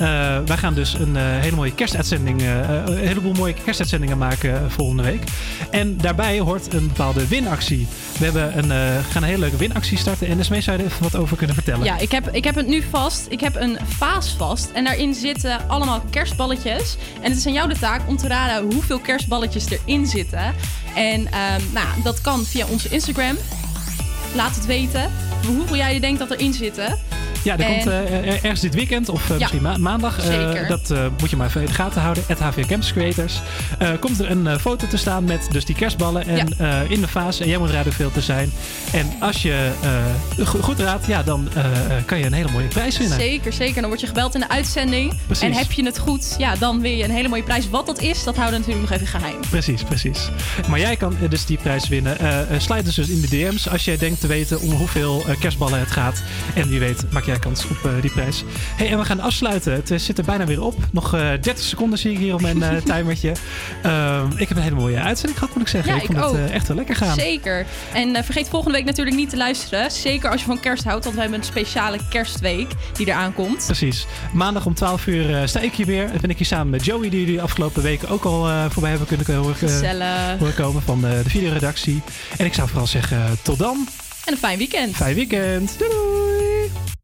wij gaan dus een hele mooie kerstuitzending, een heleboel mooie kerstuitzendingen maken volgende week. En daarbij hoort een bepaalde winactie. We hebben een, gaan een hele leuke winactie starten. En Esmee zou je er even wat over kunnen vertellen. Ja, ik heb, ik heb het nu vast. Ik heb een vaas vast. En daarin zitten allemaal kerstballetjes. En het is aan jou de taak om te raden hoeveel kerstballetjes erin zitten. En ehm, nou, dat kan via onze Instagram. Laat het weten hoeveel jij denkt dat erin zitten. Ja, er En- komt eh, er- ergens dit weekend of eh, Ja, misschien ma- maandag. eh, dat moet je maar even in de gaten houden. Het HVA Campus Creators. Komt er een foto te staan met dus die kerstballen en in de vaas. En jij moet raden hoeveel te zijn. En als je go- goed raadt, ja, dan kan je een hele mooie prijs winnen. Zeker, zeker. Dan word je gebeld in de uitzending. Precies. En heb je het goed, ja, dan win je een hele mooie prijs. Wat dat is, dat houden we natuurlijk nog even geheim. Precies, precies. Maar jij kan dus die prijs winnen. Sluit dus, dus in de DM's als jij denkt te weten om hoeveel kerstballen het gaat. En wie weet maak jij kans op eh, die prijs. Hey, en we gaan afsluiten. Het eh, zit er bijna weer op. Nog eh 30 seconden zie ik hier op mijn eh, timertje. Ehm, ik heb een hele mooie uitzending gehad, moet ik zeggen. Ja, ik vond ik het eh, echt wel lekker gaan. Zeker. En eh, vergeet volgende week natuurlijk niet te luisteren. Zeker als je van kerst houdt, want we hebben een speciale kerstweek die eraan komt. Precies. Maandag om 12 uur eh, sta ik hier weer. Dan ben ik hier samen met Joey, die jullie de afgelopen weken ook al eh, voorbij hebben kunnen eh, horen komen van de, de videoredactie. En ik zou vooral zeggen, tot dan. En een fijn weekend. Fijn weekend. Doei doei.